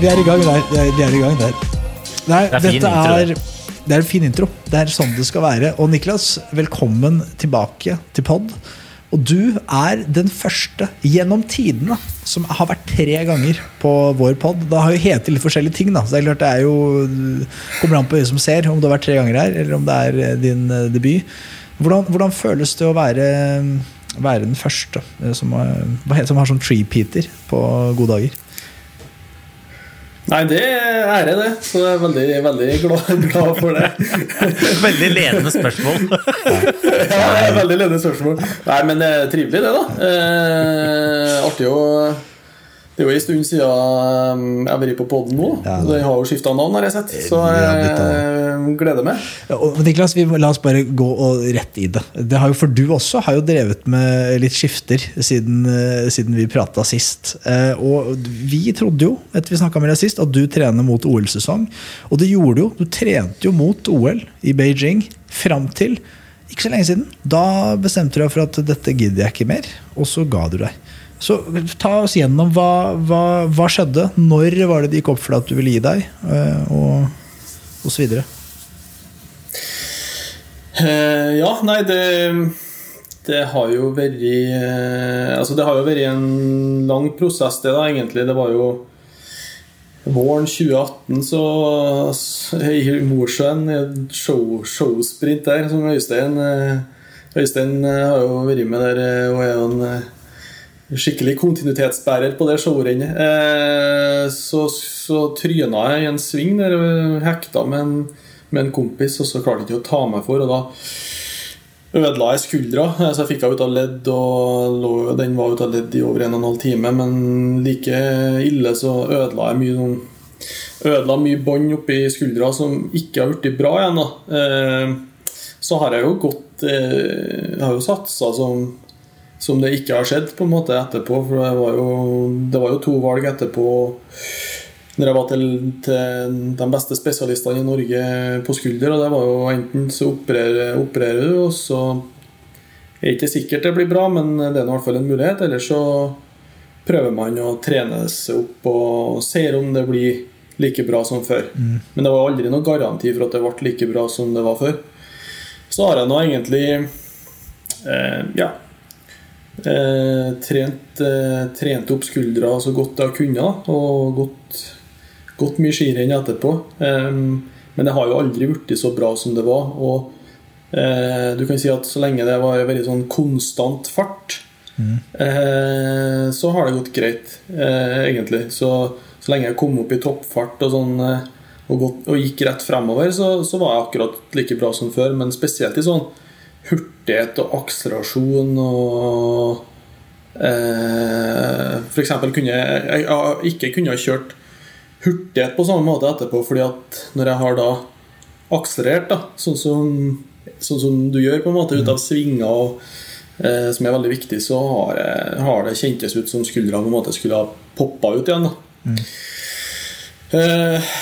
Vi er i gang der. Vi er- i gang der. Nei, Det er dette er, det. er en fin intro. Det er sånn det skal være. Og Niklas, velkommen tilbake til pod. Og du er den første gjennom tidene som har vært tre ganger på vår pod. Det har jo hetet litt forskjellige ting, da. Så det er klart det er jo kommer an på øyet som ser, om du har vært tre ganger her, eller om det er eh, din eh, debut. Hvordan, hvordan føles det å være, være den første eh, som, har- som har sånn tree-peater på gode dager? Nei, det er ære, det. Så jeg er veldig, veldig glad, glad for det. Veldig ledende spørsmål. Ja, er veldig ledende spørsmål. Nei, men det er trivelig, det, da. Eh, artig å Det er jo en stund siden um, jeg har vært på poden nå. Ja. Den har jo skifta navn, har jeg sett. Så jeg gleder meg. Ja, Niklas, vi la oss bare gå og rett i det. det har jo, for du også har jo drevet med litt skifter siden, eh, siden vi prata sist. Eh, og vi trodde jo, etter vi snakka med deg sist, at du trener mot OL-sesong. Og det gjorde du jo. Du trente jo mot OL i Beijing fram til ikke så lenge siden. Da bestemte du deg for at dette gidder jeg ikke mer, og så ga du deg. Så ta oss gjennom hva, hva, hva skjedde. Når var det det gikk opp for deg at du ville gi deg, eh, og, og så videre. Uh, ja, nei, det Det har jo vært eh, Altså, det har jo vært en lang prosess, det, da, egentlig. Det var jo Våren 2018 så så- i Mosjøen, en show, showsprint der, som Øystein Øystein har jo vært med der og er jo en skikkelig kontinuitetsbærer på det showrennet. Eh, så, så tryna jeg i en sving der, og hekta med en, med en kompis, og så klarte jeg ikke å ta meg for, og da ødela jeg skuldra. Eh, Så jeg fikk henne ut av ledd, og den var ut av ledd i over en og en halv time. Men like ille så ødela jeg mye noen Ødela mye bånd oppi skuldra som ikke har blitt bra igjen. da eh, Så har jeg jo gått eh, Jeg har jo satsa som som det ikke har skjedd på en måte etterpå. For det var jo, det var jo to valg etterpå når jeg var til, til de beste spesialistene i Norge på skulder. Og det var jo enten så opererer, opererer du, og så er ikke sikkert det blir bra, men det er i hvert fall en mulighet. Eller så prøver man å trene seg opp og ser om det blir like bra som før. Men det var aldri noen garanti for at det ble like bra som det var før. Så har jeg nå egentlig eh, ja, eh, trent, eh, trent opp skuldra så godt jeg har kunnet, og gått, gått mye skirenn etterpå. Eh, men det har jo aldri blitt så bra som det var. Og eh, du kan si at så lenge det var veldig sånn konstant fart, eh, så har det gått greit, eh, egentlig. Så, så lenge jeg kom opp i toppfart og sånn og, gått, og gikk rett fremover, så, så var jeg akkurat like bra som før. Men spesielt i sånn hurtighet og akselerasjon og eh, eksempel kunne jeg, jeg, jeg ikke kunne ha kjørt hurtighet på samme måte etterpå, fordi at når jeg har da akselerert, da, sånn som, sånn som du gjør, på en måte ut av svinger og eh, som er veldig viktig, så har, jeg, har det kjentes ut som skuldra på en måte skulle ha poppa ut igjen. da mm. eh,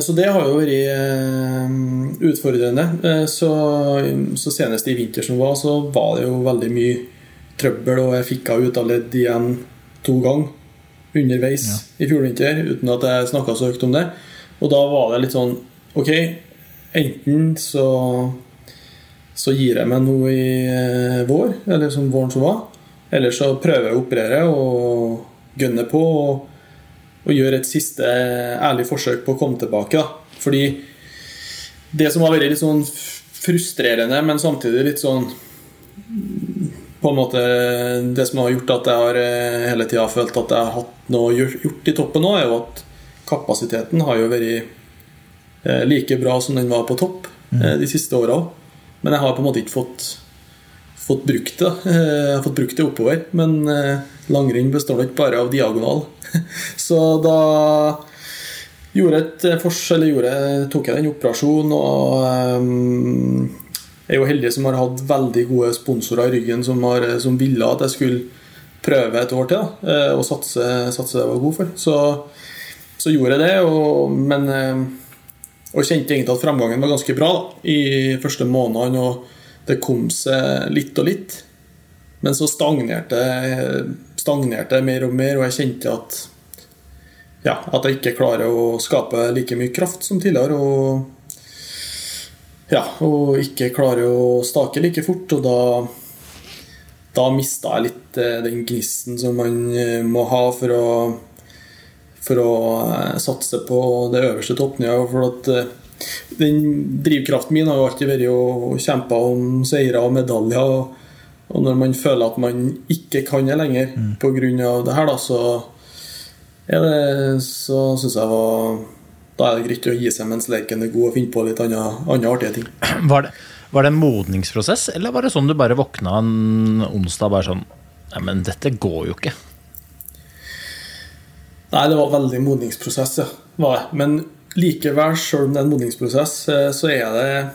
så det har jo vært eh, utfordrende. Eh, Så, så senest i vinter som var, så var det jo veldig mye trøbbel, og jeg fikk henne ut av ledd igjen to ganger underveis i fjor vinter, uten at jeg snakka så høyt om det. Og da var det litt sånn Ok, enten så så gir jeg meg noe i eh, vår, eller som våren som var. Eller så prøver jeg å operere og gønne på og, og gjøre et siste ærlig forsøk på å komme tilbake. Da. Fordi det som har vært litt sånn frustrerende, men samtidig litt sånn på en måte Det som har gjort at jeg har eh, hele tida følt at jeg har hatt noe gjort i toppen nå, er jo at kapasiteten har jo vært eh, like bra som den var på topp eh, de siste åra òg. Men jeg har på en måte ikke fått, fått brukt det. Eh, Jeg har fått brukt det oppover. Men eh, langrenn består nok bare av diagonal. Så da gjorde et forskjell, eller gjorde, tok jeg den operasjonen og um, er jo heldig som har hatt veldig gode sponsorer i ryggen som, har, som ville at jeg skulle prøve et år til da, eh, og satse, satse det jeg var god for. Så, så gjorde jeg det, og, men eh, og kjente egentlig at framgangen var ganske bra da, i første månedene. Og det kom seg litt og litt. Men så stagnerte stagnerte mer og mer, og jeg kjente at ja, at jeg ikke klarer å skape like mye kraft som tidligere. Og, ja, og ikke klarer å stake like fort. Og da, da mista jeg litt eh, den gnisten som man eh, må ha for å for å eh, satse på det øverste toppnivået. For at den drivkraften min har jo alltid vært å kjempe om seire og medaljer. Og, og når man føler at man ikke kan det lenger Mm. pga. det her, da, så er det Så syns jeg var Da er det greit å gi seg mens leken er god og finne på litt andre, andre artige ting. Var det, var det en modningsprosess, eller var det sånn du bare våkna en onsdag bare sånn Nei, men dette går jo ikke. Nei, det var veldig modningsprosess, ja. Var det. Men likevel, selv om det er en modningsprosess, eh, så er det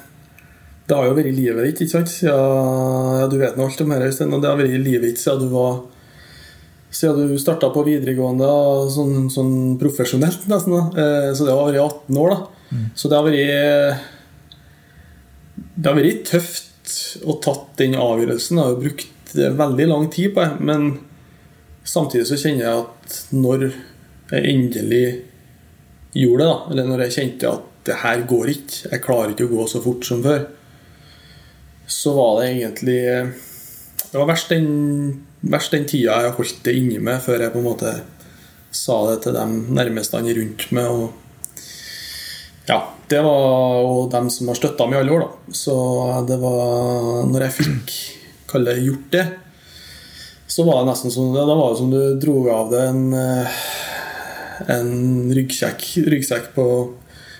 Det har jo vært livet ditt, ikke sant? Ja, du vet nå alt om dette, Øystein. Og det har vært livet ditt siden du var Siden du starta på videregående sånn, sånn profesjonelt, nesten. da. Eh, Så det har vært 18 år, da. Så det har vært Det har vært tøft å tatt den avgjørelsen. Jeg har jo brukt veldig lang tid på det. Men samtidig så kjenner jeg at når jeg endelig gjorde det, da, eller når jeg kjente at det her går ikke, jeg klarer ikke å gå så fort som før, så var det egentlig Det var verst den, verst den tida jeg holdt det inni meg før jeg på en måte sa det til dem nærmeste rundt meg. Og ja, det var og dem som har støtta meg i alle år, da. Så det var Når jeg fikk kalle det gjort det, så var det nesten som Da var det som du dro av deg en, eh, en ryggsekk, ryggsekk på,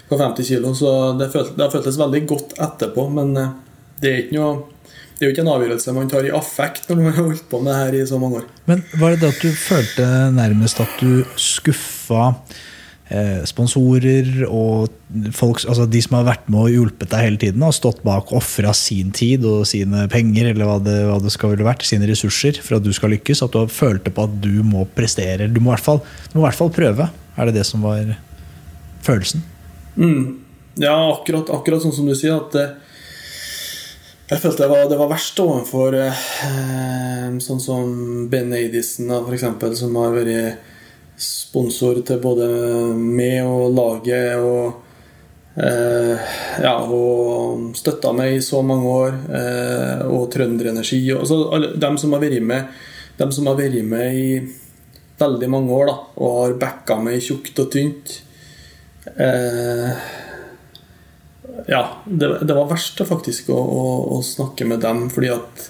på 50 kg. Så det, følt, det har føltes veldig godt etterpå, men eh, det er ikke noe det er jo ikke en avgjørelse man tar i affekt når man har holdt på med det her i så mange år. Men var det det at du følte nærmest at du skuffa sponsorer og folk, altså de som har vært med og hjulpet deg hele tiden, og stått bak og ofra sin tid og sine penger, eller hva det, hva det skal ville vært, sine ressurser, for at du skal lykkes? At du har følte på at du må prestere? Du må i hvert fall, hvert fall prøve. Er det det som var følelsen? Ja, akkurat, akkurat sånn som du sier. at eh, jeg følte det var, det var verst overfor eh, sånn som Ben Adison, f.eks., som har vært sponsor til både meg og laget. og eh, ja, og støtta meg i så mange år. Eh, og Trønderenergi. Dem, som har vært med, dem som har vært med i veldig mange år da, og har backa meg tjukt og tynt. Eh, ja, det, det var verst faktisk å, å, å snakke med dem, fordi at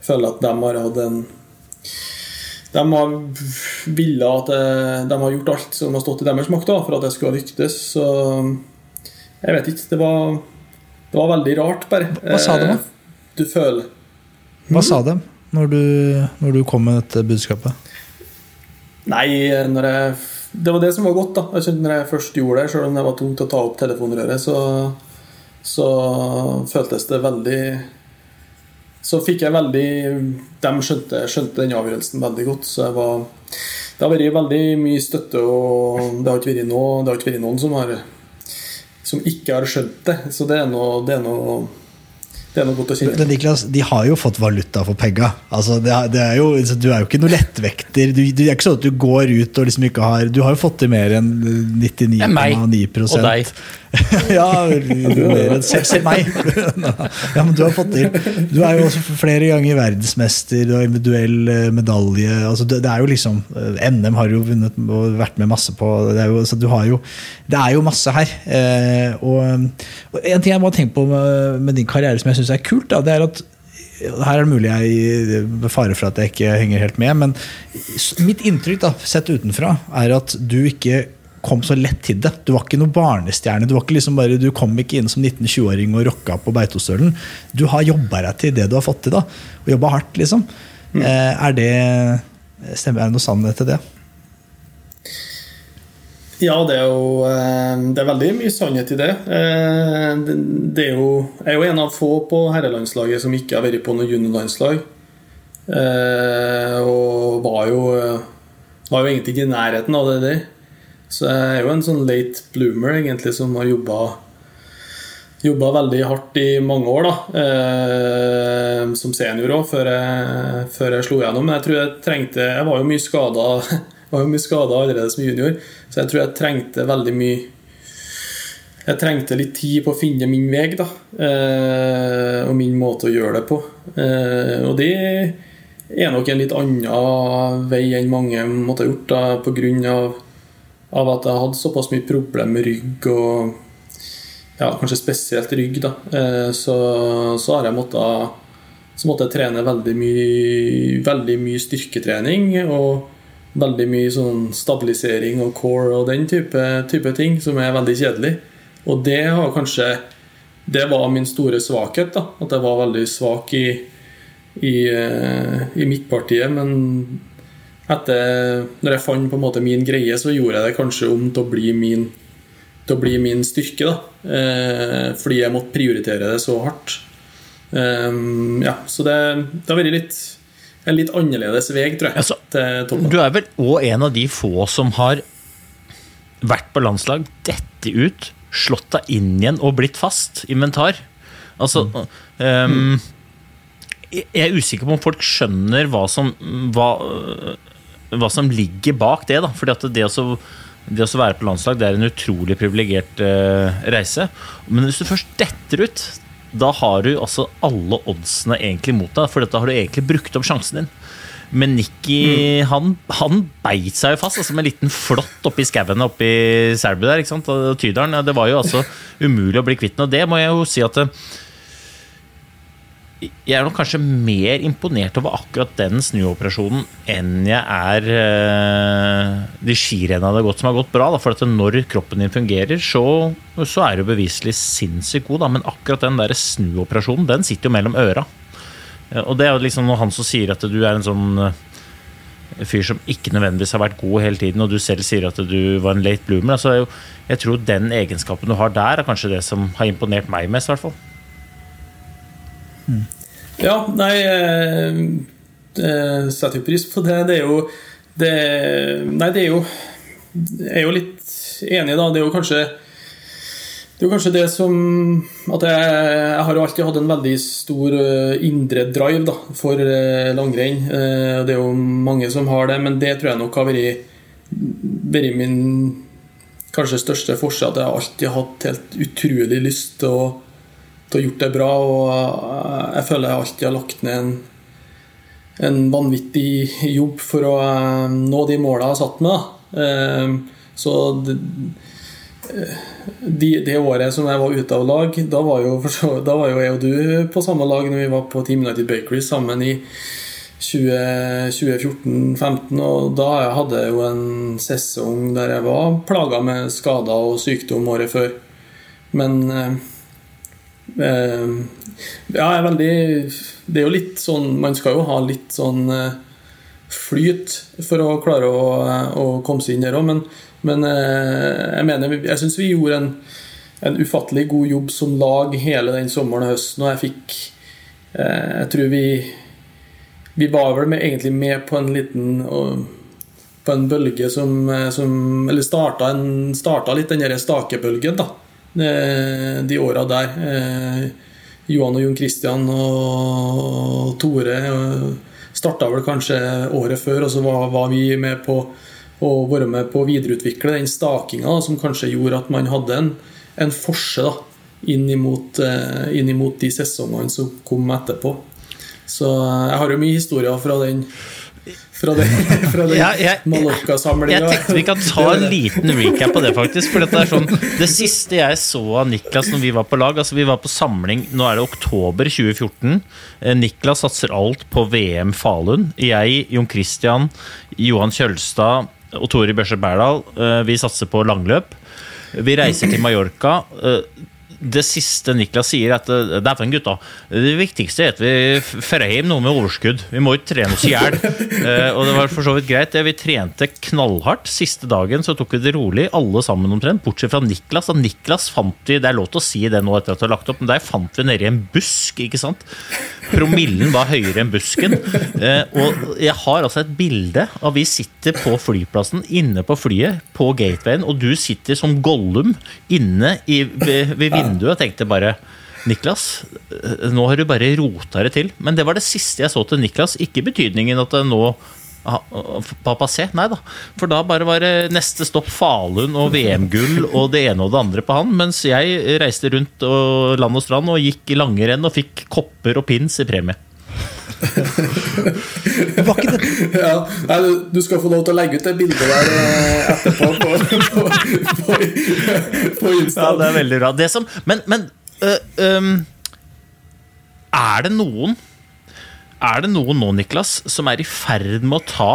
jeg føler at de har hatt en De har at jeg, De har gjort alt som har stått i deres makt for at jeg skulle lyktes. Så jeg vet ikke. Det var, det var veldig rart, bare. Hva sa de da? Eh, Du føler Hva sa de når du, når du kom med dette budskapet? Nei, når jeg, det var det som var godt. da jeg kjente Når jeg først gjorde det, selv om det var tungt å ta opp telefonrøret, så, så føltes det veldig Så fikk jeg veldig De skjønte, skjønte den avgjørelsen veldig godt. Så var Det har vært veldig mye støtte, og det har ikke vært, noe, har ikke vært noen som har som ikke har skjønt det. Så det er noe, det er noe, Niklas, de har jo fått valuta for penga. Altså, det, er- er jo, du er jo ikke noe lettvekter. Du, det er ikke sånn at du går ut og liksom ikke har Du har jo fått til mer enn Det er meg 99,9 og deg. ja, mer enn selv, selv meg. ja, men du har fått til. Du er jo også flere ganger verdensmester, du har individuell eh, medalje. Altså, det, det er jo liksom eh, NM har jo vunnet og vært med masse på. Det er jo, så du har jo, det er jo masse her. Eh, og, og en ting jeg må tenke på med, med din karriere som jeg syns er kult, da, det er at her er det mulig jeg med fare for at jeg ikke henger helt med, men mitt inntrykk da, sett utenfra er at du ikke kom så lett til det. Du var ikke noe barnestjerne. Du, var ikke liksom bare, du kom ikke inn som 19-20-åring og rocka på Beitostølen. Du har jobba deg til det du har fått til. da, Og jobba hardt, liksom. Mm. er det Stemmer, er det noe sannhet til det? Ja, det er jo eh, Det er veldig mye sannhet i det. Eh, det- Det er jo, jeg er jo en av få på herrelandslaget som ikke har vært på noe juniorlandslag. Eh, Og var jo, var jo egentlig ikke i nærheten av det der. Så jeg er jo en sånn late bloomer, egentlig, som har jobba Jobba veldig hardt i mange år, da. Som senior òg, før, jeg- før jeg slo gjennom. Men jeg tror jeg trengte Jeg var jo mye skada var jo mye skada allerede som junior, så jeg tror jeg trengte veldig mye Jeg trengte litt tid på å finne min vei, da. Eh, og min måte å gjøre det på. Eh, og det er nok en litt annen vei enn mange måtte ha gjort, da, grunn av, av at jeg hadde såpass mye problemer med rygg og ja, kanskje spesielt rygg, da. Eh, så, så har jeg måttet så måtte jeg trene veldig mye, veldig mye styrketrening og veldig mye sånn stabilisering og core og den type, type ting, som er veldig kjedelig. Og det har kanskje Det var min store svakhet, da. At jeg var veldig svak i, i, eh, i midtpartiet. Men etter Når jeg fant på en måte min greie, så gjorde jeg det kanskje om til å bli min til å bli min styrke, da. Eh, fordi jeg måtte prioritere det så hardt. Um, ja, så det, det har vært litt, en litt annerledes vei, tror jeg, Altså, til toppen. Du er vel òg en av de få som har vært på landslag, dette ut, slått deg inn igjen og blitt fast inventar. Altså ehm, Jeg er usikker på om folk skjønner hva som, hva, hva som ligger bak det. da Fordi at det å, det å være på landslag Det er en utrolig privilegert uh, reise. Men hvis du først detter ut, da har du altså alle oddsene egentlig mot deg. For da har du egentlig brukt opp sjansen din. Men Nikki han, han beit seg jo fast altså med en liten flått oppi skauen oppi Selbu der. ikke sant? Og Tydalen. ja, Det var jo altså umulig å bli kvitt den. Og det må jeg jo si at jeg er nok kanskje mer imponert over akkurat den snuoperasjonen enn jeg er eh, de skirennene det har gått som har gått bra. Da. For at når kroppen din fungerer, så, så er du beviselig sinnssykt god. Da. Men akkurat den der snuoperasjonen, den sitter jo mellom øra. Og det er jo liksom han som sier at du er en sånn eh, fyr som ikke nødvendigvis har vært god hele tiden, og du selv sier at du var en late bloomer. Altså, jeg tror den egenskapen du har der, er kanskje det som har imponert meg mest. i hvert fall. Ja, nei eh, eh, Setter jo pris på det. Det er jo det, Nei, det er jo Jeg er jo litt enig, da. Det er jo kanskje det er jo kanskje det som At jeg, jeg har alltid hatt en veldig stor eh, indre drive da, for eh, langrenn. Eh, det er jo mange som har det, men det tror jeg nok har vært, vært min kanskje største forskjell. At jeg har alltid hatt helt utrolig lyst til å til å gjort det bra. Og jeg føler jeg alltid har lagt ned en, en vanvittig jobb for å eh, nå de måla jeg har satt meg. Eh, Så det, eh, de, det året som jeg var ute av lag, da var, jo, da var jo jeg og du på samme lag når vi var på Team United Bakery sammen i 2014-2015. Og da hadde jeg jo en sesong der jeg var plaga med skader og sykdom året før. Men Eh, ja, jeg er veldig Det er jo litt sånn Man skal jo ha litt sånn eh, flyt for å klare å, å komme seg inn der òg, men, men eh, jeg mener Jeg syns vi gjorde en, en ufattelig god jobb som lag hele den sommeren og høsten, og jeg fikk eh, Jeg tror vi Vi var vel med, egentlig med på en liten på en bølge som, eh, som Eller starta, en, starta litt den derre stakebølgen, da. eh, de åra der. Eh, Johan og Jon Christian og Tore starta vel kanskje året før, og så var, var vi med på å være med på å videreutvikle den stakinga som kanskje gjorde at man hadde en, en forse da, inn imot, eh, inn imot de sesongene som kom etterpå. Så eh, jeg har jo mye historier fra den fra det, fra den Ja, jeg- Mallorca-samlinga. Jeg tenkte vi kan ta en liten recap på det, faktisk. For er sånn Det siste jeg så av Niklas når vi var på lag Altså Vi var på samling Nå er det oktober 2014. Eh, Niklas satser alt på VM Falun. Jeg, Jon Christian, Johan Kjølstad og Tori Børse Berdal, eh, vi satser på langløp. Vi reiser til Mallorca. Eh, Det siste Niklas sier, er at en dæven, gutta, det viktigste er at vi drar hjem noe med overskudd. Vi må ikke trene oss i hjel. Eh, Og det var for så vidt greit. Vi trente knallhardt. Siste dagen så tok vi det rolig, alle sammen omtrent, bortsett fra Niklas. Og Niklas fant vi, Det er lov til å si det nå etter at du har lagt opp, men der fant vi nedi en busk, ikke sant. Promillen var høyere enn busken. Eh, Og jeg har altså et bilde av vi sitter på flyplassen, inne på flyet, på gatewayen, og du sitter som Gollum inne i, ved, ved vinduet og tenkte bare Niklas, eh, nå har du bare rota det til. Men det var det siste jeg så til Niklas. Ikke betydningen at det nå Pappa se, nei da. For da bare var det neste stopp Falun og VM-gull og det ene og det andre på han. Mens jeg reiste rundt og land og strand og gikk i langrenn og fikk kopper og pins i premie. Var ikke det Ja, nei, du, du skal få lov til å legge ut det bildet der eh, etterpå på, på, på, på Insta. Ja, det er veldig bra. Det som, men men øh, øh, er det noen Er det noen nå, Niklas, som er i ferd med å ta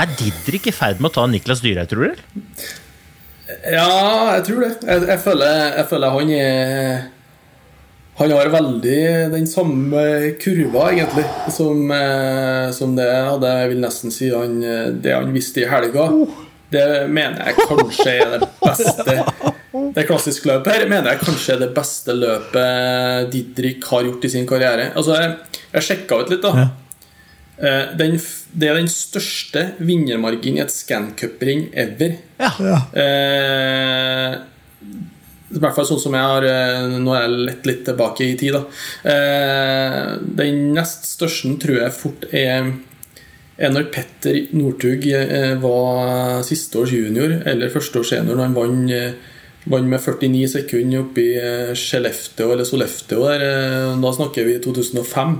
Er Didrik i ferd med å ta Niklas Dyrhaug, tror du? Ja, jeg tror det. Jeg, jeg, føler, jeg føler han er Han har veldig den samme kurva, egentlig, som, eh, som det hadde Jeg vil nesten si han, eh, det han visste i helga. Det mener jeg kanskje er det beste Det klassisk løpet her mener jeg kanskje er det beste løpet Didrik har gjort i sin karriere. Altså, jeg, jeg sjekka ut litt, da. Eh, Den, det er den største vinnermarginen i et scancup-ring ever. Ja. Ja. Eh, I hvert fall sånn som jeg har eh, Nå er jeg lett litt tilbake i tid, da. Eh, den nest største tror jeg fort er er når Petter Northug var siste års junior, eller første års senior, når han vant eh, vant med 49 sekunder oppe i eh, Skellefteå eller Sollefteå. Der, eh, da snakker vi 2005.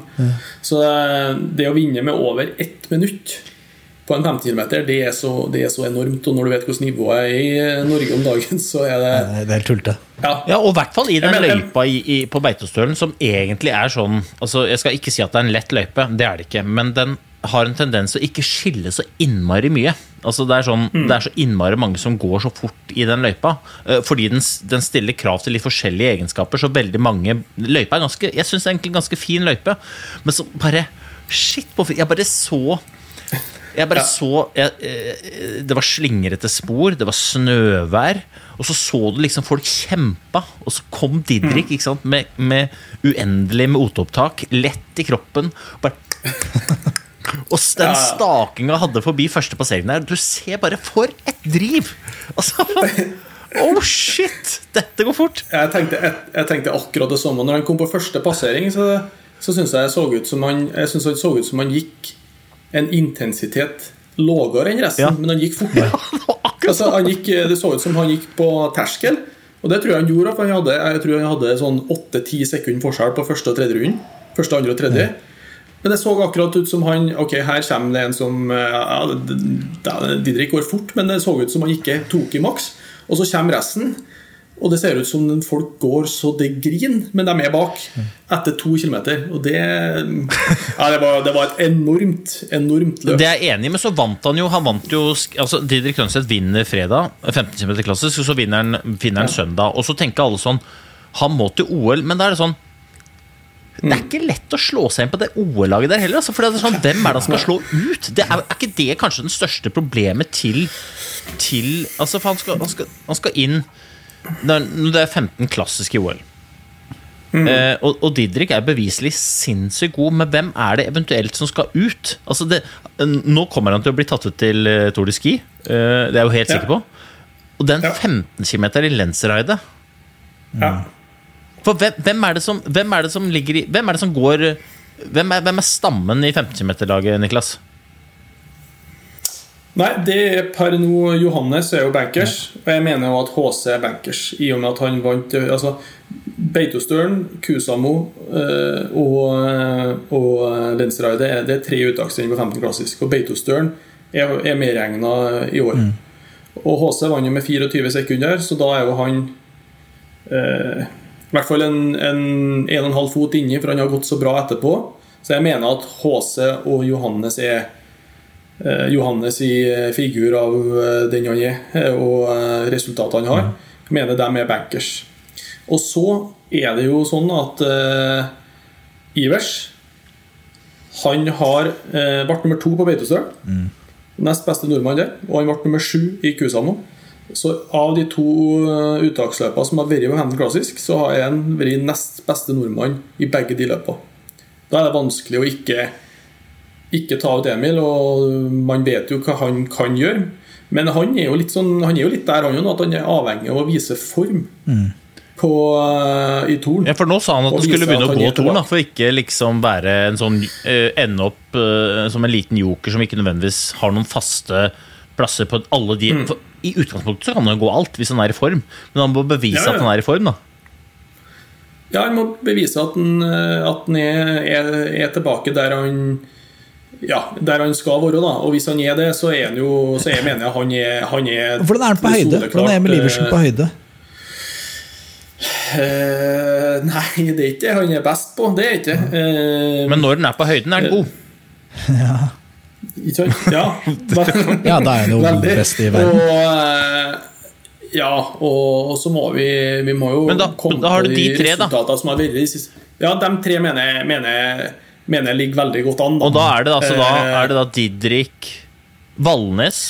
Så eh, det å vinne med over ett minutt på en 50 km, det, er så- det er så enormt. Og når du vet hvordan nivået er i eh, Norge om dagen, så er det Det er helt tullete. Ja. Ja, og i hvert fall i den mener- løypa i, i, på Beitostølen, som egentlig er sånn altså Jeg skal ikke si at det er en lett løype, det er det ikke, men den har en tendens til å ikke skille så innmari mye. Altså Det er sånn, det er så innmari mange som går så fort i den løypa. eh, Fordi den, den stiller krav til litt forskjellige egenskaper. Så veldig mange Løypa er ganske Jeg syns egentlig en ganske fin løype, men så bare Shit, på Jeg bare så jeg bare så jeg, eh, Det var slingrete spor, det var snøvær. Og så så du liksom folk kjempa, og så kom Didrik ikke sant, med, med uendelig med oteopptak, lett i kroppen. Bare og den den stakinga hadde forbi første passering der, du ser bare For et driv! Altså Oh shit! Dette går fort! Jeg tenkte, jeg, jeg tenkte akkurat det samme. Når han kom på første passering, så, så syns jeg, så ut som han, jeg synes han så ut som han gikk en intensitet lavere enn resten, Ja. men han gikk fortere. Altså, han gikk, det så ut som han gikk på terskel, og det tror jeg han gjorde. For han hadde, jeg tror han hadde sånn 8-10 sekunder forskjell på første og tredje runden. Første, andre og tredje. Men det så akkurat ut som han Ok, her kommer det en som eh, ja, Didrik går fort, men det så ut som han ikke tok i maks. Og så kommer resten. Og det ser ut som folk går så det griner, men de er med bak etter to kilometer. Og det Ja, det var, det var et enormt, enormt løp. Det er jeg enig i, men så vant han jo Han vant jo altså Didrik Lønseth vinner fredag, 15 km klassisk, og så vinner han, vinner han søndag. Og så tenker alle sånn Han må til OL, men da er det sånn det er ikke lett å slå seg inn på det OL-laget der heller. Altså, for det er sånn, Hvem er det han skal slå ut? Det er, er ikke det kanskje den største problemet til, til altså, for han skal, han, skal, han skal inn Det er, det er 15 klassiske OL. Eh, og, og Didrik er beviselig sinnssykt god, men hvem er det eventuelt som skal ut? Altså det, nå kommer han til å bli tatt ut til uh, Tour de Ski, uh, det er jeg jo helt Ja. sikker på. Og den Ja. 15 km i Lenzerheide Ja. For hvem, hvem, er det som, hvem er det som ligger i Hvem er det som går Hvem er, hvem er stammen i 15 km-laget, Niklas? Nei, det er per nå Johannes er jo bankers, og jeg mener jo at HC er bankers. I og med at han vant altså, Beitostølen, Kusamo eh, og, eh, og er, det er tre uttaksrenn på 15 klassisk. Og Beitostølen er, er medregna i år. Og HC vant jo med 24 sekunder, så da er jo han eh, i hvert fall en, en, en og en halv fot inni, for han har gått så bra etterpå. Så jeg mener at HC og Johannes er eh, Johannes i eh, figur av eh, den han er, eh, og resultatene han har. Jeg mener de er bankers. Og så er det jo sånn at uh, Ivers Han har uh, ble nummer to på Beitostøl. Nest beste nordmann der. Og han ble nummer sju i Kusamo. Så av de to eh, uttaksløpene som har vært med Hamilton Classic, så har han vært nest beste nordmann i begge de løpene. Da er det vanskelig å ikke, ikke ta ut Emil, og man vet jo hva han kan gjøre. Men han er jo litt, sånn, han er jo litt der han jo nå, at han er avhengig av å vise form på, uh, i Torn. Ja, for nå sa han at han skulle begynne å gå Torn, da, for ikke liksom være en sånn uh, Ende opp uh, som en liten joker som ikke nødvendigvis har noen faste plasser på alle de Mm. for I utgangspunktet så kan han jo gå alt hvis han er i form, men han må bevise Ja, ja. at han er i form, da. Ja, han må bevise at han, at han er, er, er tilbake der han ja, der han skal være. da Og hvis han er det, så er han jo Så jeg mener jeg han er, han er Hvordan er han på høyde? Hvordan er Emil Iversen på høyde? Uh, nei, det er ikke det han er best på. Det er ikke uh, Men når han er på høyden, er han god. Ikke sant? Ja, Ja, da er han jo best i verden. Og, eh, ja, og, og så må vi Vi må jo Men da- komme da har du de tre, da. som har vært Ja, de tre mener jeg mener, jeg ligger veldig godt an. Og da er det, altså, da, Eh, er det da Didrik Valnes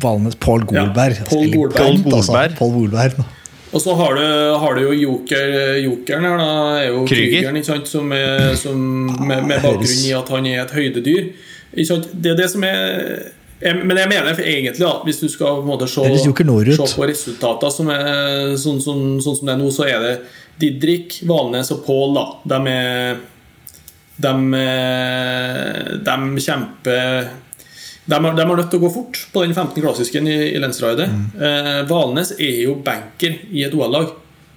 Valnes Pål Golberg. Ja, Pål Eller Golberg. Altså. Golberg. Pål Golberg. Og så har du, har du jo joker, jokeren her, da. Er jo Krüger. Krügeren, ikke sant? Som, er, som med, med bakgrunn i at han er et høydedyr. Ikke sant? Det er det som er jeg, Men jeg mener for egentlig at hvis du skal på en måte se, se på resultater som er sånn, sånn, sånn som det er nå, så er det Didrik, Valnes og Pål, da. De er de, eh, de kjemper de har, de har nødt til å gå fort på den 15 klassisken i, i Lensraidet. Mm. Eh, Valnes er jo banker i et OL-lag.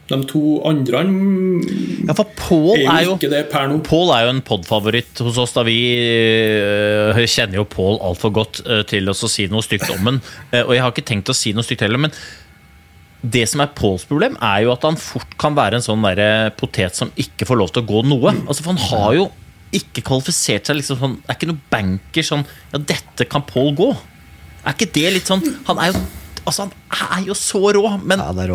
De to andre mm, Ja, for Pål er er jo ikke det per nå. Pål er jo en podfavoritt hos oss, da vi øh, kjenner jo Pål altfor godt øh, til å si noe stygt om ham. Uh, og jeg har ikke tenkt å si noe stygt heller, men det som er Pauls problem, er jo at han fort kan være en sånn der potet som ikke får lov til å gå noe. Altså, for han har jo ikke kvalifisert seg liksom sånn Det er ikke noen banker sånn Ja, dette kan Paul gå. Er ikke det litt sånn Han er jo Altså, han er jo så rå, men Ja, det er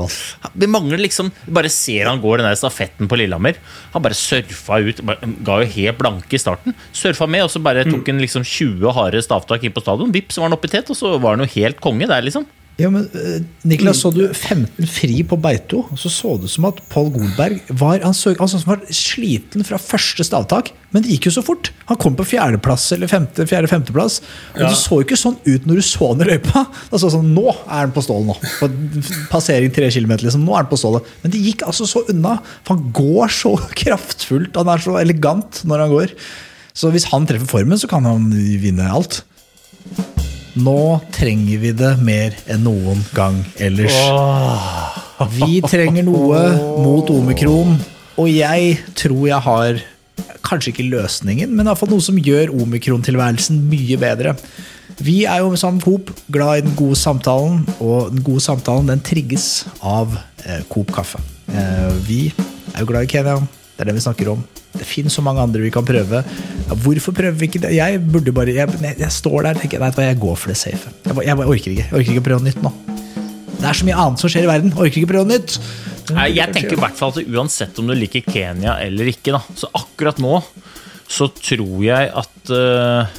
vi mangler liksom Bare ser han går den der stafetten på Lillehammer. Han bare surfa ut. Bare, ga jo helt blanke i starten. Surfa med, og så bare tok han liksom 20 harde stavtak inn på stadion. Vips, så var han oppe i tet, og så var han jo helt konge der, liksom. Ja, men eh, Niklas, så du 15 fri på Beito, så så det ut som at Pål Golberg var, han så, han var sliten fra første stavtak. Men det gikk jo så fort. Han kom på fjerdeplass eller femte, fjerde, femteplass. Og Ja. det så jo ikke sånn ut når du så han i løypa. Altså, så sånn, Nå er han på stålet, nå. På passering tre kilometer, liksom. Nå er han på stålet. Men det gikk altså så unna. For han går så kraftfullt. Han er så elegant når han går. Så hvis han treffer formen, så kan han vinne alt. Nå trenger vi det mer enn noen gang ellers. Vi trenger noe mot omikron, og jeg tror jeg har kanskje ikke løsningen, men iallfall noe som gjør omikron-tilværelsen mye bedre. Vi er jo sammen Coop glad i den gode samtalen, og den gode samtalen den trigges av eh, Coop kaffe. Eh, vi er jo glad i Kenya, det er det vi snakker om. Det finnes så mange andre vi kan prøve. Ja, hvorfor prøver vi ikke det? Jeg burde bare Jeg, jeg står der og tenker Nei, jeg går for det safe. Jeg, jeg, jeg orker ikke. Jeg orker ikke å prøve noe nytt nå. Det er så mye annet som skjer i verden. Orker ikke prøve noe nytt. Jeg tenker i hvert fall at uansett om du liker Kenya eller ikke, da, så akkurat nå så tror jeg at øh,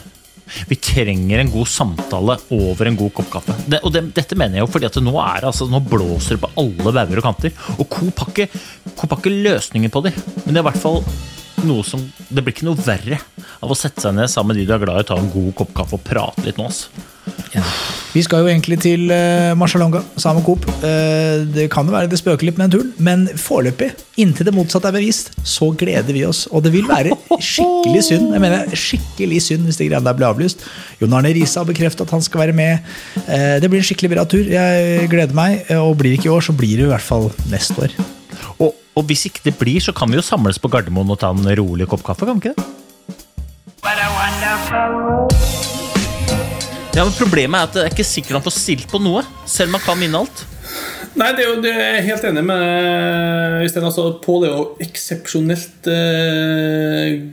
vi trenger en god samtale over en god kopp kaffe. Det, og det, dette mener jeg jo fordi at nå er altså, nå blåser det på alle bauger og kanter. Og Coop har ikke, løsninger på det, men det er i hvert fall noe som Det blir ikke noe verre av å sette seg ned sammen med de du er glad i, ta en god kopp kaffe og prate litt med oss. Ja. Vi skal jo egentlig til uh, Marcialonga, Sama Coop. Uh, det kan jo være det spøker litt med den turen, men foreløpig, inntil det motsatte er bevist, så gleder vi oss. Og det vil være skikkelig synd jeg mener skikkelig synd hvis det greiene der blir avlyst. Jon Arne Riise har bekreftet at han skal være med. Uh, det blir en skikkelig bra tur. Jeg gleder meg. Og blir det ikke i år, så blir det i hvert fall neste år. Og, hvis ikke det blir, så kan vi jo samles på Gardermoen og ta en rolig kopp kaffe, kan vi ikke det? Ja, men Problemet er at det er ikke sikkert han får stilt på noe, selv om han kan vinne alt. Nei, det er jo det er jeg helt enig med Øystein. Altså, Pål er jo eksepsjonelt eh,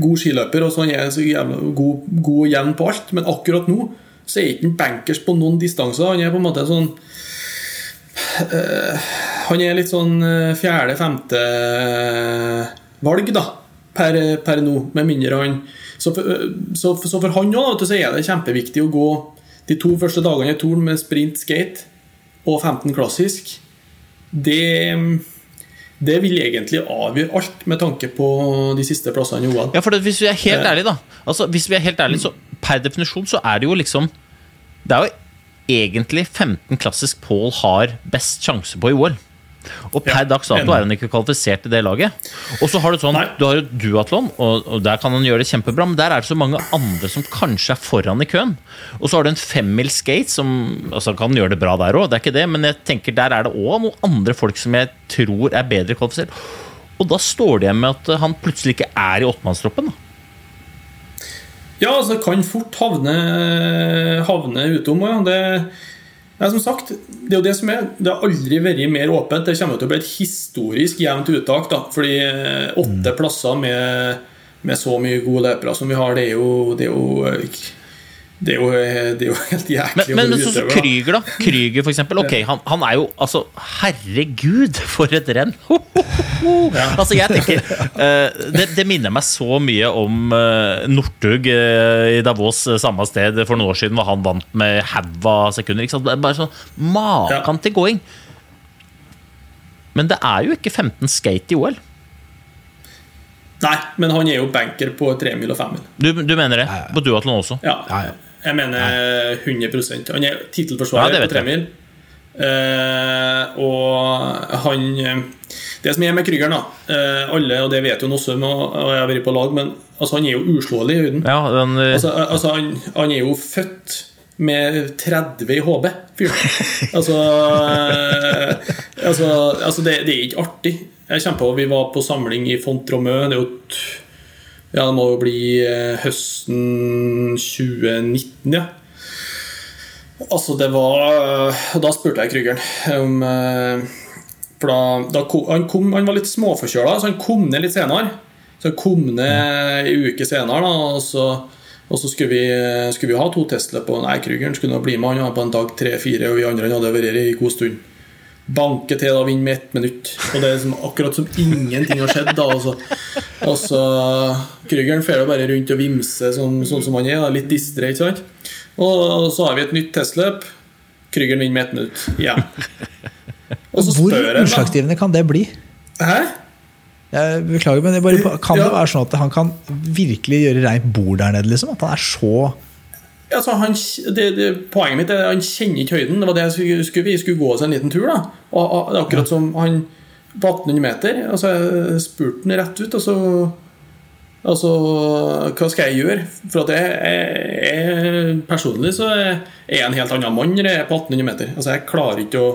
god skiløper, og så han er så jævla god, god og jevn på alt. Men akkurat nå så er ikke han bankers på noen distanser. Han er på en måte sånn eh, Han er litt sånn fjerde-femte valg, da, per, per nå. Med mindre han Så for, så, så for han òg er det kjempeviktig å gå de to første dagene i Torn med sprint skate og 15 klassisk. Det det vil egentlig avgjøre alt med tanke på de siste plassene i OL. Ja, for Hvis vi er helt ærlige, da Altså, hvis vi er helt ærlige, så Per definisjon så er det jo liksom Det er jo egentlig 15 klassisk Paul har best sjanse på i OL. Og per Ja, dags dato er han ikke kvalifisert til det laget. Og så har du sånn, Nei. du har jo duatlon, og, og der kan han gjøre det kjempebra, men der er det så mange andre som kanskje er foran i køen. Og så har du en femmil skate, som altså, kan gjøre det bra der òg, det er ikke det, men jeg tenker der er det òg noen andre folk som jeg tror er bedre kvalifisert. Og da står det igjen med at han plutselig ikke er i åttemannstroppen. da. Ja, altså kan fort havne, havne utom. Ja. Det, ja, som sagt, det er jo det som er. Det har aldri vært mer åpent. Det kommer til å bli et historisk jevnt uttak. da, fordi eh, åtte Mm. plasser med, med så mye gode løpere som vi har, det er jo Det er jo, eh, det er jo, det er jo helt jæklig Men, å men sånn som da. Krüger, da. Krüger, for eksempel. Ok, han, han er jo altså Herregud, for et renn! Altså, jeg tenker uh, det, det minner meg så mye om uh, Northug uh, i Davos samme sted for noen år siden, hvor han vant med haug av sekunder. Ikke sant? Bare sånn Maken til going! Men det er jo ikke 15 skate i OL. Nei, men han er jo banker på tremil og femmil. Du, du mener det? På duatlon også? Ja, Ja, ja. jeg mener 100% Han er tittelforsvarer ja, på tremil. Uh, og han Det som er med Krüger, da uh, Alle, og det vet jo Nossum, og, og jeg har vært på lag, men altså, han er jo uslåelig i høyden. Ja, den, eh, Altså, altså han, han er jo født med 30 i HB, fyren. altså, uh, altså, altså det, det er ikke artig. Jeg kommer på, Vi var på samling i Font-Romeu. Det er jo ja, det må jo bli eh, høsten 2019, ja. Altså, det var Og da spurte jeg Krygeren om eh, For da, da kom, han, kom, han var litt småforkjøla, så han kom ned litt senere. Så han kom ned en uke senere, da, og så, og så skulle, vi, skulle vi ha to testløp. Og nei, Krygeren skulle nå bli med han var på en dag tre-fire, og vi andre hadde vært her i god stund. Banke til da, vinne med ett minutt. Og det er liksom, akkurat som ingenting har skjedd. da Og så, og så fer jo bare rundt og vimser sånn, sånn som han er. Litt distré, ikke sant? Og så har vi et nytt testløp. Krügeren vinner med ett minutt. Ja. Og så Hvor spør da utslagsgivende kan det bli? Hæ? Jeg beklager, men det bare, kan det være sånn at han kan virkelig gjøre reint bord der nede? Liksom? At han er så Altså, han, det, det, poenget mitt er at han kjenner ikke høyden. Det var det jeg skulle, vi skulle gå oss en liten tur. da Og, og det er akkurat som han på 1800 meter. Altså, jeg spurte han rett ut. Altså, altså Hva skal jeg gjøre? For at jeg, jeg, jeg personlig så er jeg en helt annen mann når jeg er på 1800 meter. Altså, jeg klarer ikke å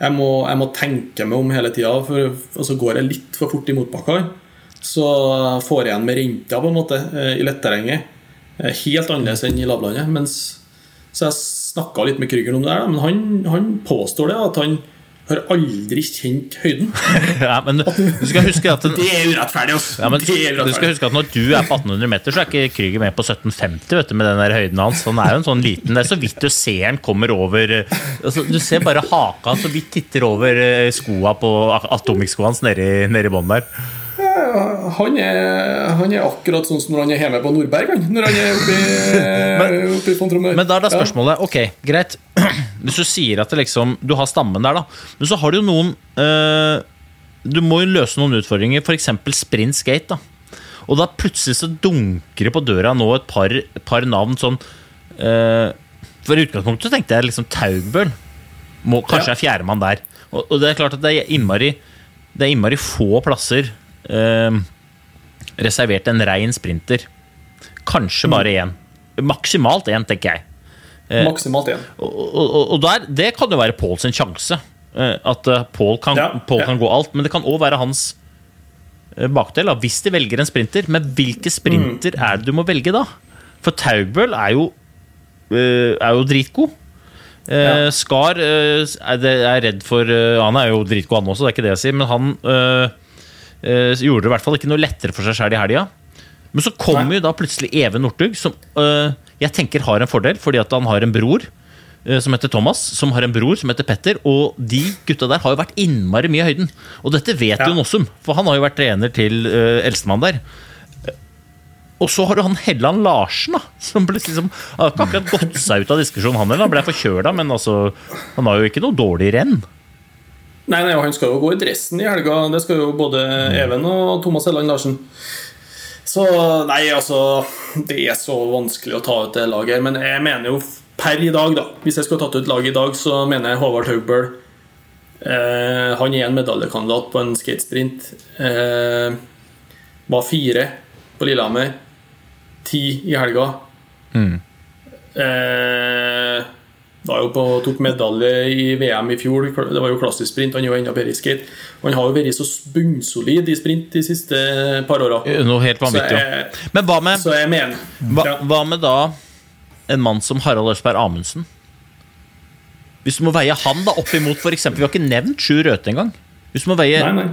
Jeg må, jeg må tenke meg om hele tida, for altså, går jeg litt for fort i motbakker, så får jeg igjen med renta på en måte eh, i letterrenget. Eh, Helt annerledes enn i lavlandet. Mens, så jeg snakka litt med Krüger om det, her, men han, han påstår det at han har aldri kjent høyden. ja, men du skal huske at Det er urettferdig, altså! Ja, men det er du skal huske at Når du er på 1800 meter, så er ikke Krüger med på 1750 vet du, med den der høyden hans. Han er jo en sånn liten Det er så vidt du ser han kommer over eh, altså, Du ser bare haka så vidt titter over eh, skoa på Atomic-skoa hans nede i, nede i bånn der. Han er, han er akkurat sånn som når han er hjemme på Nordberg, han. Når han er oppe i, oppe i Fontromøy. Men da er da spørsmålet Ok, greit. Hvis du sier at det liksom, du har stammen der, da. Men så har du jo noen øh, Du må jo løse noen utfordringer, f.eks. sprint skate. da Og da plutselig så dunker det på døra nå et par, et par navn sånn øh, For i utgangspunktet så tenkte jeg liksom Taugbøl må, kanskje Ja. er fjerdemann der. Og, og det er klart at det er innmari, det er innmari få plasser eh, reservert en rein sprinter. Kanskje Mm. bare én. Maksimalt én, tenker jeg. Maksimalt én. Og, og, og der, det kan jo være Paul sin sjanse. eh, At eh, Paul kan, Ja, Paul ja. kan gå alt. Men det kan òg være hans eh, bakdel. Da, hvis de velger en sprinter. Men hvilke sprinter Mm. er det du må velge da? For Taugbøl er jo, eh, er jo dritgod. Eh, Ja. Skar eh, er, redd for eh, Han er jo dritgod, han også, det er ikke det jeg sier. Men han eh, eh, gjorde det i hvert fall ikke noe lettere for seg sjøl i helga. Men så kommer Nei. jo da plutselig Even Northug, som øh, jeg tenker har en fordel, fordi at han har en bror øh, som heter Thomas, som har en bror som heter Petter, og de gutta der har jo vært innmari mye i høyden. Og dette vet Ja. jo Nossum, for han har jo vært trener til øh, eldstemann der. Og så har du han Helland Larsen, da, som liksom, har ikke akkurat gått seg ut av diskusjonen. Han heller, han ble forkjøla, men altså, han har jo ikke noe dårlig renn. Nei, nei, han skal jo gå i dressen i helga. Det skal jo både Even og Thomas Helland Larsen. Så nei, altså Det er så vanskelig å ta ut det laget. Men jeg mener jo per i dag, da Hvis jeg skulle tatt ut laget i dag, så mener jeg Håvard Haugbøl. Eh, han er en medaljekandidat på en skatesprint. Eh, var fire på Lillehammer. Ti i helga. Eh, var jo på, tok medalje i VM i fjor. Det var jo klassisk sprint. Han er jo enda bedre i skate. Han har jo vært så bunnsolid i sprint de siste par åra. Noe helt vanvittig. jeg, Men hva med mener Hva, ja. hva med da en mann som Harald Østberg Amundsen? Hvis du må veie han da opp imot eksempel, Vi har ikke nevnt Sjur Røthe engang. Hvis du må veie Nei,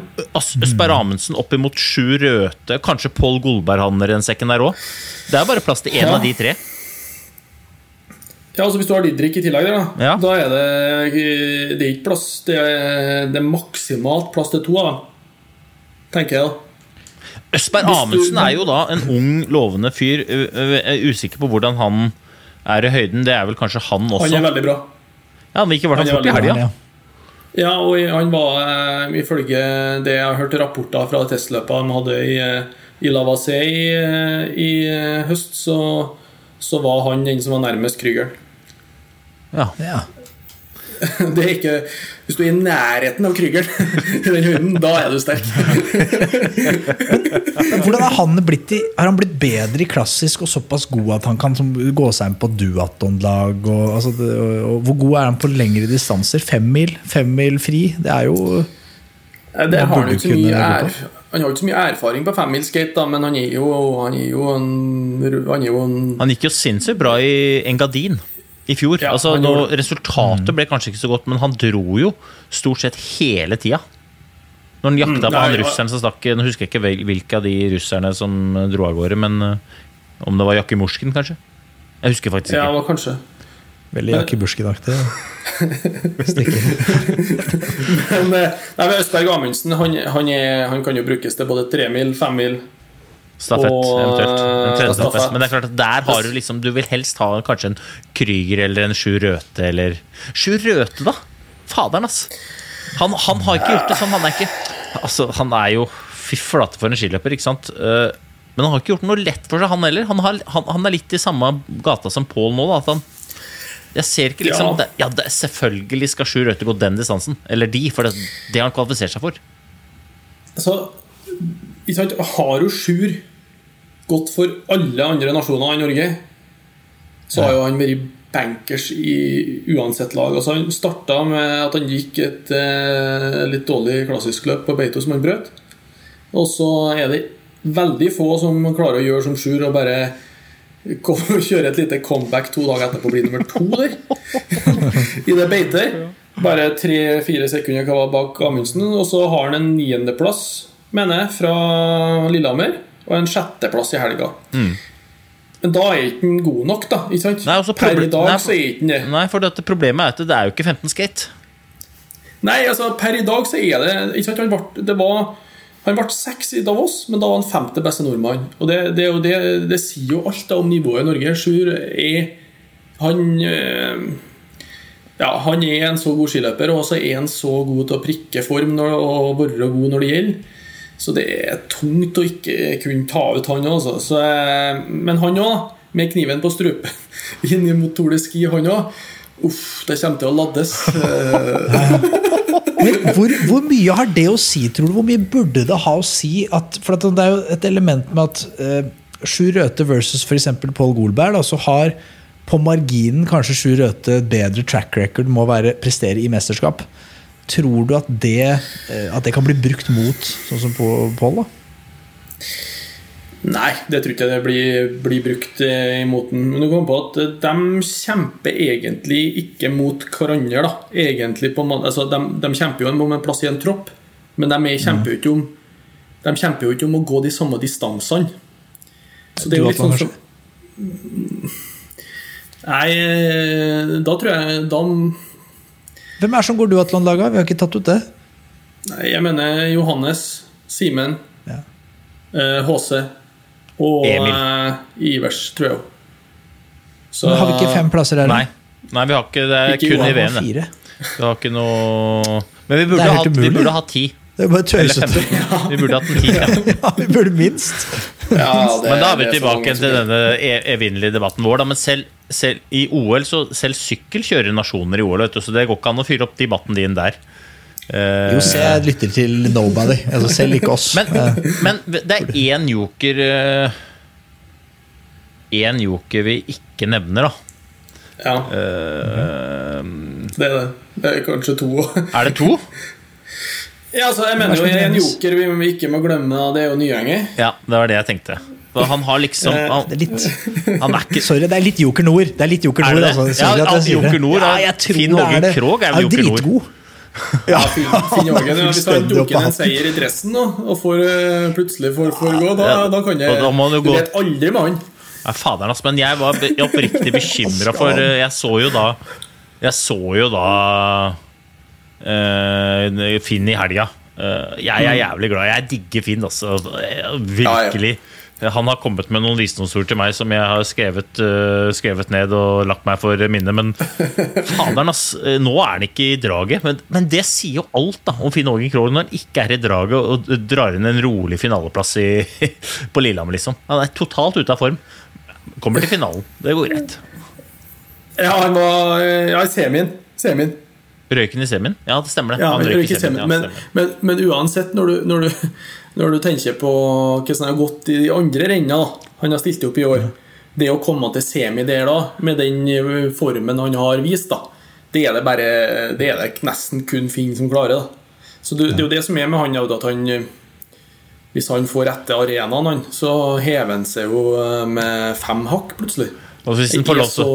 Amundsen opp imot Sjur Røthe, kanskje Pål Golberg havner i den sekken der òg Det er bare plass til én Ja. av de tre. Ja, altså Hvis du har Didrik i tillegg, der, da, Ja. da er det, det er ikke plass Det er, det er maksimalt plass til to av dem. Tenker jeg, da. Østberg Amundsen er jo da en ung, lovende fyr. Ø- Jeg er usikker på hvordan han er i høyden. Det er vel kanskje han også? Han er veldig bra. Ja, Han gikk i hvert han fall er fort i helga. Ja. Og han var, eh, ifølge det jeg har hørt rapporter fra testløpet han hadde i, eh, i Lavassé i, eh, i eh, høst, så, så var han den som var nærmest Krüger. Ja. Ja. Det er ikke Hvis du er i nærheten av Krüger den hunden, da er du sterk. Hvordan har han blitt i, Har han blitt bedre i klassisk og såpass god at han kan som, gå seg inn på duatonlag? Og, altså, og, og hvor god er han på lengre distanser? Femmil? Femmil fri? Det er jo Det har han jo ikke så mye er. Han har ikke så mye erfaring på femmilskate, da, men han er jo, han er jo en Han er jo en Han gikk jo sinnssykt bra i Engadin i fjor. Ja, altså, nå, resultatet ble kanskje ikke så godt, men han dro jo stort sett hele tida. Når han jakta på nei, han ja. russeren som stakk Nå husker jeg ikke hvilke av de russerne som dro av gårde, men eh, om det var Jakimurskin, kanskje? Jeg husker faktisk Ja, ikke. var kanskje. veldig Jaki Burskin-aktig. Men, eh, nei, men Østberg Amundsen han, han, er, han kan jo brukes til både tremil, femmil Stafett, Og, eventuelt. En tredje stafett. stafett. Men det er klart at der har du liksom Du vil helst ha kanskje en Krüger eller en Sju Røthe eller Sju Røthe, da! Faderen, ass! Han, han har ikke gjort det sånn. Han er ikke Altså, han er jo Fy flate for en skiløper, ikke sant? Eh, Men han har ikke gjort noe lett for seg, han heller. Han, har, han, han er litt i samme gata som Pål nå. da At han Jeg ser ikke liksom Ja. det, Ja, det, selvfølgelig skal Sjur Røthe gå den distansen. Eller de, for det, det har han kvalifisert seg for. Så sant, har jo Sjur gått for alle andre nasjoner i Norge, så har jo han vært bankers i uansett lag. Altså Han starta med at han gikk et eh, litt dårlig klassisk løp på Beito som han brøt. Og så er det veldig få som klarer å gjøre som Sjur og bare kjøre et lite comeback to dager etterpå og bli nummer to der. I det beitet. Bare tre-fire sekunder bak Amundsen. Og så har han en niendeplass, mener jeg, fra Lillehammer. Og en sjetteplass i helga. Men da er ikke den god nok, da. Ikke sant? Nei, også per i dag Nei, så er ikke den det. Nei, for dette problemet er at det er jo ikke 15 skate. Nei, altså per i dag så er det ikke sant, han ble, det var, Han ble seks i Davos, men da var han femte beste nordmann. Og det, det, er jo det, det sier jo alt da om nivået i Norge. Sjur er Han eh, Ja, han er en så god skiløper, og så er han så god til å prikke form og være god når det gjelder. Så det er tungt å ikke kunne ta ut han òg, eh, Men han òg, med kniven på strupen inn mot Tour Ski, han òg. Uff, det kommer til å laddes. Eh, Men hvor, hvor mye har det å si, tror du? Hvor mye burde det ha å si? At, for at det er jo et element med at uh, Sjur Røthe versus f.eks. Pål Golberg, da, så har på marginen kanskje Sjur Røthe bedre track record må være prestere i mesterskap. Tror du at det, eh, at det kan bli brukt mot sånn som på Pål? da? Nei, det tror ikke jeg det blir, blir brukt eh, imot den. Men du kommer på at eh, de kjemper egentlig ikke mot hverandre. da Egentlig på, altså, de, de kjemper jo om en plass i en tropp, men de er- kjemper jo ikke om De kjemper jo ikke om å gå de samme distansene. Så det er jo litt sånn som Nei, da tror jeg da, Hvem er som går duatlonlaga? Vi har ikke tatt ut det. Nei, jeg mener Johannes, Simen, Ja. eh, HC og Emil. eh, Ivers, tror jeg. Så Men har vi ikke fem plasser her? Nei. Nei, vi har ikke det. er Ikke kun i VM. Vi har ikke noe Men vi burde, ha hatt, vi burde hatt ti. Det er bare tøysete. Ja. Vi burde hatt en ti. Ja. Ja, vi burde minst. ja, det- Men da er vi mange til denne e- evinnelige debatten vår. Da. Men selv, selv i OL, så selv sykkel kjører nasjoner i OL, vet du, så det går ikke an å fyre opp debatten din der. Uh, Jo, se, jeg lytter til nobody. Altså, selv ikke oss. men, men det er én joker Én joker vi ikke nevner, da. Ja, Eh, det er det. Det er kanskje to. er det to? ja, altså, jeg mener jo en joker vi ikke må glemme, det er jo Nyange. Ja, det var det jeg tenkte. For han har liksom han, Det er litt han er ikke Sorry, det er litt Joker Nord. Det er litt Joker Er Nord, altså. Sorry Ja, at jeg. Joker Nord er- Ja, jeg tror Finn Åge. Krogh er jo Joker Nord. dritgod. Ja, Finn Finn Jørgen, Hvis han tok inn en seier i dressen nå, og får, eh, plutselig får, får gå, da, da kan jeg da Du gå- vet aldri med han. Nei, faderen, altså, men jeg var oppriktig bekymra for eh, Jeg så jo da Jeg så jo da uh, Finn i helga. Uh, jeg er jævlig glad. Jeg digger Finn, altså. Eh, Virkelig. Han har kommet med noen visdomsord til meg som jeg har skrevet, uh, skrevet ned og lagt meg for minne. Men faderen, ass. eh, Nå er han ikke i draget. Men, men det sier jo alt da om Finn Ågen Krogh når han ikke er i draget og drar inn en rolig finaleplass i, på Lillehammer, liksom. Han er totalt ute av form. Kommer til finalen. Det går greit. Ja, han var eh, Ja, i semien. semien. Røyken i semien? Ja, det stemmer det. Ja, Han men, røyk i semien, semien. ja, men, men, men uansett, når du, når, du, når du tenker på hvordan det har gått i de andre rennene han har stilt opp i år Det å komme til semi der da, med den eh, formen han har vist, da, det er det bare Det er det nesten kun Finn som klarer. da. Så det, det er jo det som er med han, at han eh, hvis han får rette arenaen, så hever han seg jo eh, med fem hakk, plutselig. Lov til.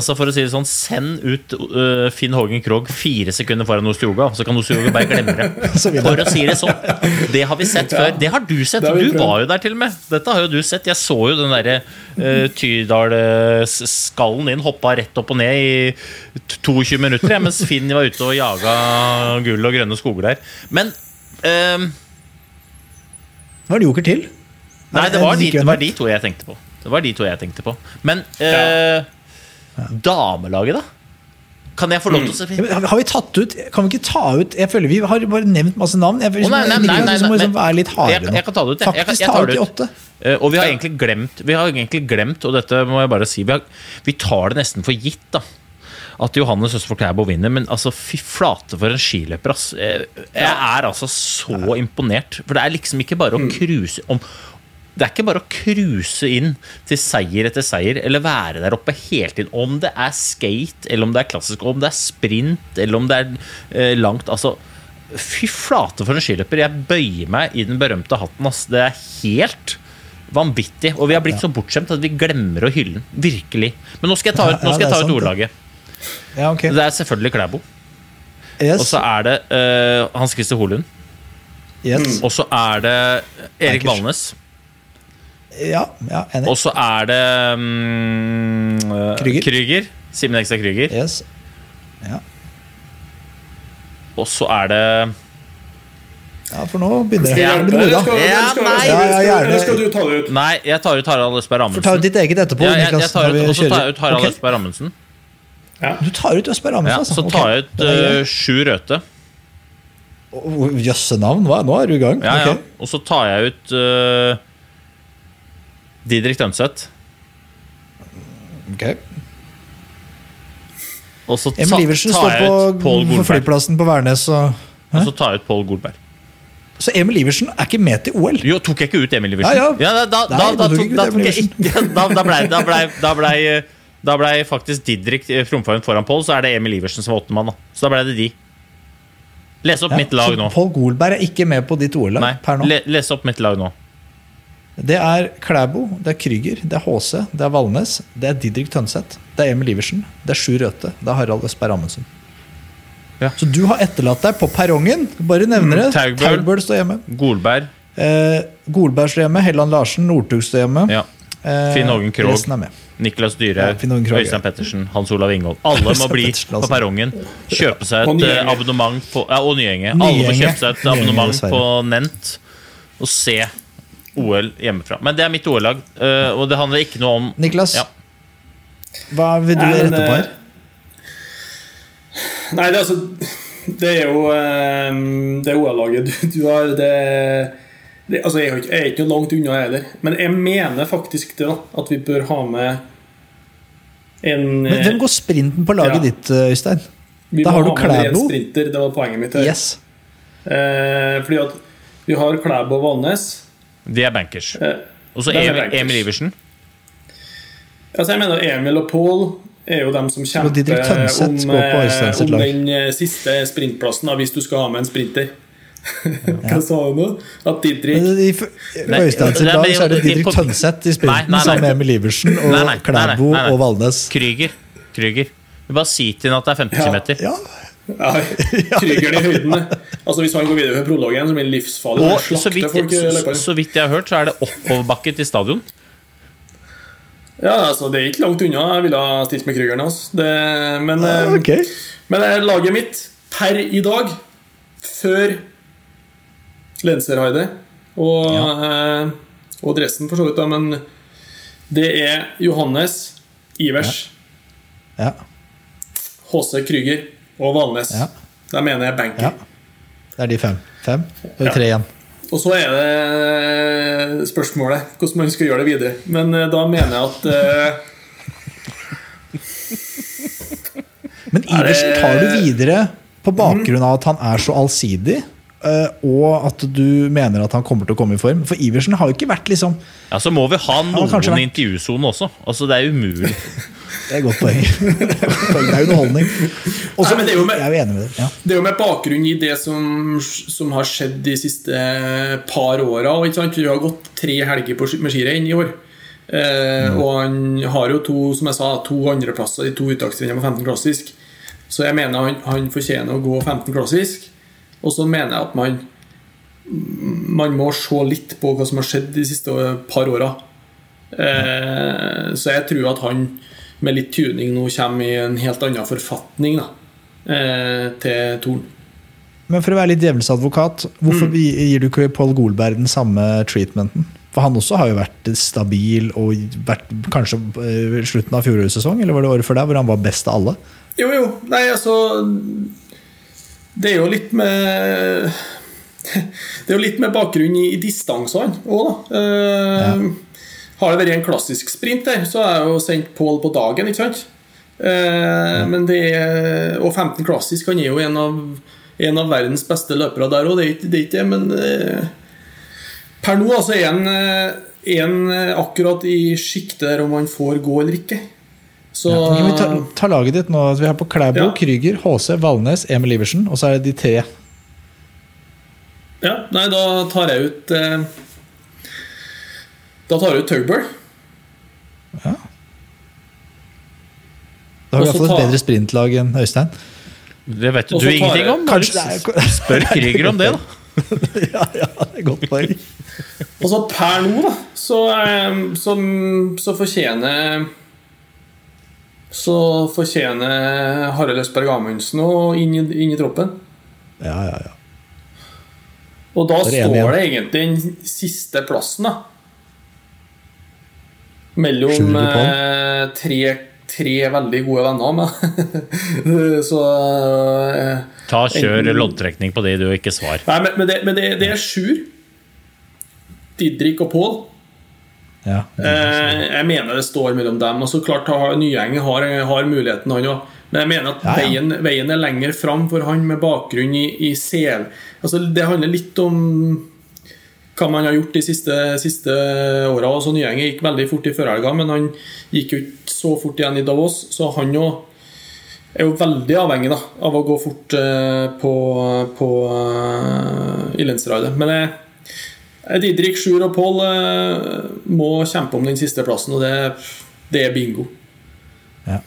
Altså For å si det sånn, send ut uh, Finn Hågen Krogh fire sekunder foran Osteoga, så kan Osteoga bare glemme det. For å si det sånn. Det har vi sett før. Det har du sett. Har Du var jo der til og med. Dette har jo du sett. Jeg så jo den derre uh, Tydal-skallen din hoppa rett opp og ned i t- 22 minutter, mens Finn var ute og jaga gull og grønne skoger der. Men uh, Nå er det Joker til. Nei, det var, de, det var de to jeg tenkte på. Det var de to jeg tenkte på. Men eh, damelaget, da? Kan jeg få lov til å se Ja, men Har vi tatt ut Kan vi ikke ta ut Jeg føler vi har bare nevnt masse navn. Jeg, Å, nei, nei, nei, nei, må liksom nei, være litt hardere jeg- jeg kan ta det ut, jeg. Jeg kan- Faktisk jeg ta tar ut de åtte. Eh, Og vi har egentlig glemt, vi har egentlig glemt og dette må jeg bare si, vi, har, vi tar det nesten for gitt, da. At Johannes Østfold Klæbo vinner, men altså fy flate for en skiløper, ass. Eh, Jeg er altså så imponert. For det er liksom ikke bare å cruise om det er ikke bare å cruise inn til seier etter seier, eller være der oppe hele tiden. Om det er skate, eller om det er klassisk, om det er sprint, eller om det er eh, langt. Altså, fy flate for en skiløper. Jeg bøyer meg i den berømte hatten. Altså. Det er helt vanvittig. Og vi har blitt så bortskjemt at vi glemmer å hylle den. Virkelig. Men nå skal jeg ta ut, nå skal jeg ta ut ordlaget. Ja, okay. Det er selvfølgelig Klæbo. Yes. Og så er det uh, Hans Christer Holund. yes. Og så er det Erik. Valnes. Ja, ja, enig. Og så er det eh, Krüger. Krüger. Simen Ekstad Krüger. Yes. Og så er det Ja, for nå begynner det. Ja, skal, Ja, Ja, ja, du ta det ut? Nei, jeg tar ut Harald Østberg Amundsen. ta ut ditt eget etterpå. Ja, jeg, jeg tar ut, og så tar jeg ut Harald okay. Østberg Amundsen. Du tar ut Østberg Amundsen, Ja, altså? så tar jeg ut uh. Sju Røthe. Jøsse navn, hva? Nå er du i gang. Ja, ja. Og så tar jeg ut uh, Didrik Dønseth. Ok. Og så ta, Emil Iversen står på, på flyplassen på Værnes og Og så tar jeg ut Pål Golberg. Så Emil Iversen er ikke med til OL? Jo, tok jeg ikke ut Emil Iversen? Ja, ja. da, da, Nei, da, da, ut da tok jeg ikke Da, da blei da ble, da ble, da ble faktisk Didrik Tromføyen foran Pål, så er det Emil Iversen som var åttemann. da. Så da ble det de. Les opp Ja, mitt lag nå. Pål Golberg er ikke med på ditt OL-lag Nei, per nå? le, les opp mitt lag nå. Det er Klæbo, det er Krüger, det er HC, det er Valnes, det er Didrik Tønseth, det er Emil Iversen, det er Sjur Røthe, det er Harald Østberg Amundsen. Ja. Så du har etterlatt deg på perrongen. Bare nevner det. Mm, Taugbøl. Står hjemme. Golberg. Eh, Golberg står hjemme. Helland Larsen, Northug står hjemme. Ja. Eh, Finn Hågen Krogh. Resten. Niklas Ja, Dyrhaug, Finn Øystein ja. Pettersen, Hans Olav Ingvold. Alle må bli på perrongen. Kjøpe seg et eh, abonnement på Ja, og Nyenge. Alle må kjøpe seg et abonnement på Nent og se OL hjemmefra. Men det er mitt OL-lag, eh, og det handler ikke noe om Niklas, Ja. hva vil du rette på her? eh, Nei, det, er altså, det er jo eh, Det OL-laget du, du har det, det, altså, jeg, er jo ikke, jeg er ikke noe langt unna, jeg heller. Men jeg mener faktisk det, da. At vi bør ha med en Men hvem går sprinten på laget ja. ditt, Øystein? Vi da har du Klæbo. sprinter. Det var poenget mitt. her. Yes. Eh, fordi at vi har Klæbo og Valnes. De er bankers. Eh, Og så Emil. Emil Iversen. Altså jeg mener Emil og Pål er jo dem som kjemper om, eh, om den eh, siste sprintplassen, da, hvis du skal ha med en sprinter. Hva sa du nå? At Didrik Men i- Øystein sitt lag så er det Didrik Tønseth i sprinten sammen med Emil Iversen og Nei, nei, Klæbo nei, nei. og Valnes. Krüger. Krüger. Du bare si til ham at det er 50 Ja. km. Ja, ja, Krygeren i høyden. Altså Hvis han går videre med prologen, så blir det livsfarlig. Og så vidt, folk så, så vidt jeg har hørt, så er det oppoverbakke til stadion. Ja, altså Det er ikke langt unna. Jeg ville ha stilt med Krygeren. Altså. Men, eh, Ah, okay. men eh, laget mitt per i dag, før Lenserheide og, eh, og dressen, for så vidt, da, men det er Johannes, Ivers, Ja. HC Krüger og Valnes. Ja. Der mener jeg banker. Det er de fem. Fem. Og ja. tre igjen. Og så er det spørsmålet hvordan man skal gjøre det videre. Men eh, da mener jeg at eh, Men Iversen tar du videre på bakgrunn av at han er så allsidig, eh, og at du mener at han kommer til å komme i form. For Iversen har jo ikke vært liksom Ja, Så må vi ha noen i intervjusonen intervjusone også. Altså, Det er umulig. Det er et godt poeng. Det er er underholdning. Også, Nei, det er jo med- jeg er jo enig med det. Ja. Det er jo med bakgrunn i det som, som har skjedd de siste par åra. Vi har gått tre helger med skirenn i år. Eh, Og han har jo to som jeg sa, to andreplasser i to uttaksrenner på 15 klassisk. Så jeg mener han, han fortjener å gå 15 klassisk. Og så mener jeg at man man må se litt på hva som har skjedd de siste par åra. Eh, så jeg tror at han med litt tuning nå kommer i en helt annen forfatning da, eh, til Torn. Men for å være litt djevelsadvokat, hvorfor Mm. gir du ikke Paul Golberg den samme treatmenten? For han også har jo vært stabil og vært kanskje eh, slutten av fjorårets sesong, eller var det året før der, hvor han var best av alle? Jo, jo. Nei, altså Det er jo litt med Det er jo litt med bakgrunn i, i distansene òg, da. Eh, Har det vært en klassisk sprint der, så har jeg jo sendt Pål på dagen, ikke sant? Eh, Men det er, og 15 klassisk, han er jo en av, en av verdens beste løpere der òg, det er ikke det, ikke men eh, per nå altså, er han eh, er han, eh, akkurat i sjiktet der om han får gå eller ikke. Så Ja, kan vi ta, ta laget ditt nå. Vi har på Klæbo, Ja. Krüger, HC, Valnes, Emil Iversen, og så er det de tre. Ja, nei, da tar jeg ut eh, Da tar du ut Ja. Da har vi i hvert iallfall et ta- bedre sprintlag enn Øystein. Det vet du ingenting om. Kanskje det er- Spør Krüger om det, da. ja, ja, det er godt poeng. Og så per nå, da, så, eh, så, så fortjener Så fortjener Harald Østberg Amundsen å inn, inn i troppen. Ja, ja, ja. Og da står det egentlig den siste plassen, da. Mellom eh, tre, tre veldig gode venner av meg. så eh, Ta Kjør loddtrekning på de, du, ikke svar. Nei, men, men, det, men det, det er Sjur, Didrik og Pål. Ja. Eh, jeg mener det står mellom dem. Og så klart har- Nyeng har, har muligheten, han òg. Men jeg mener at Ja, ja. Veien, veien er lenger fram for han med bakgrunn i, i CL. Altså, det handler litt om hva man har gjort de siste, siste åra. Nyeng gikk veldig fort i førhelga, men han gikk jo ikke så fort igjen i Davos. Så han jo er jo veldig avhengig da, av å gå fort uh, på, på uh, Illensraidet. Men Eh, Didrik, Sjur og Pål uh, må kjempe om den siste plassen, og det, det er bingo. Ja.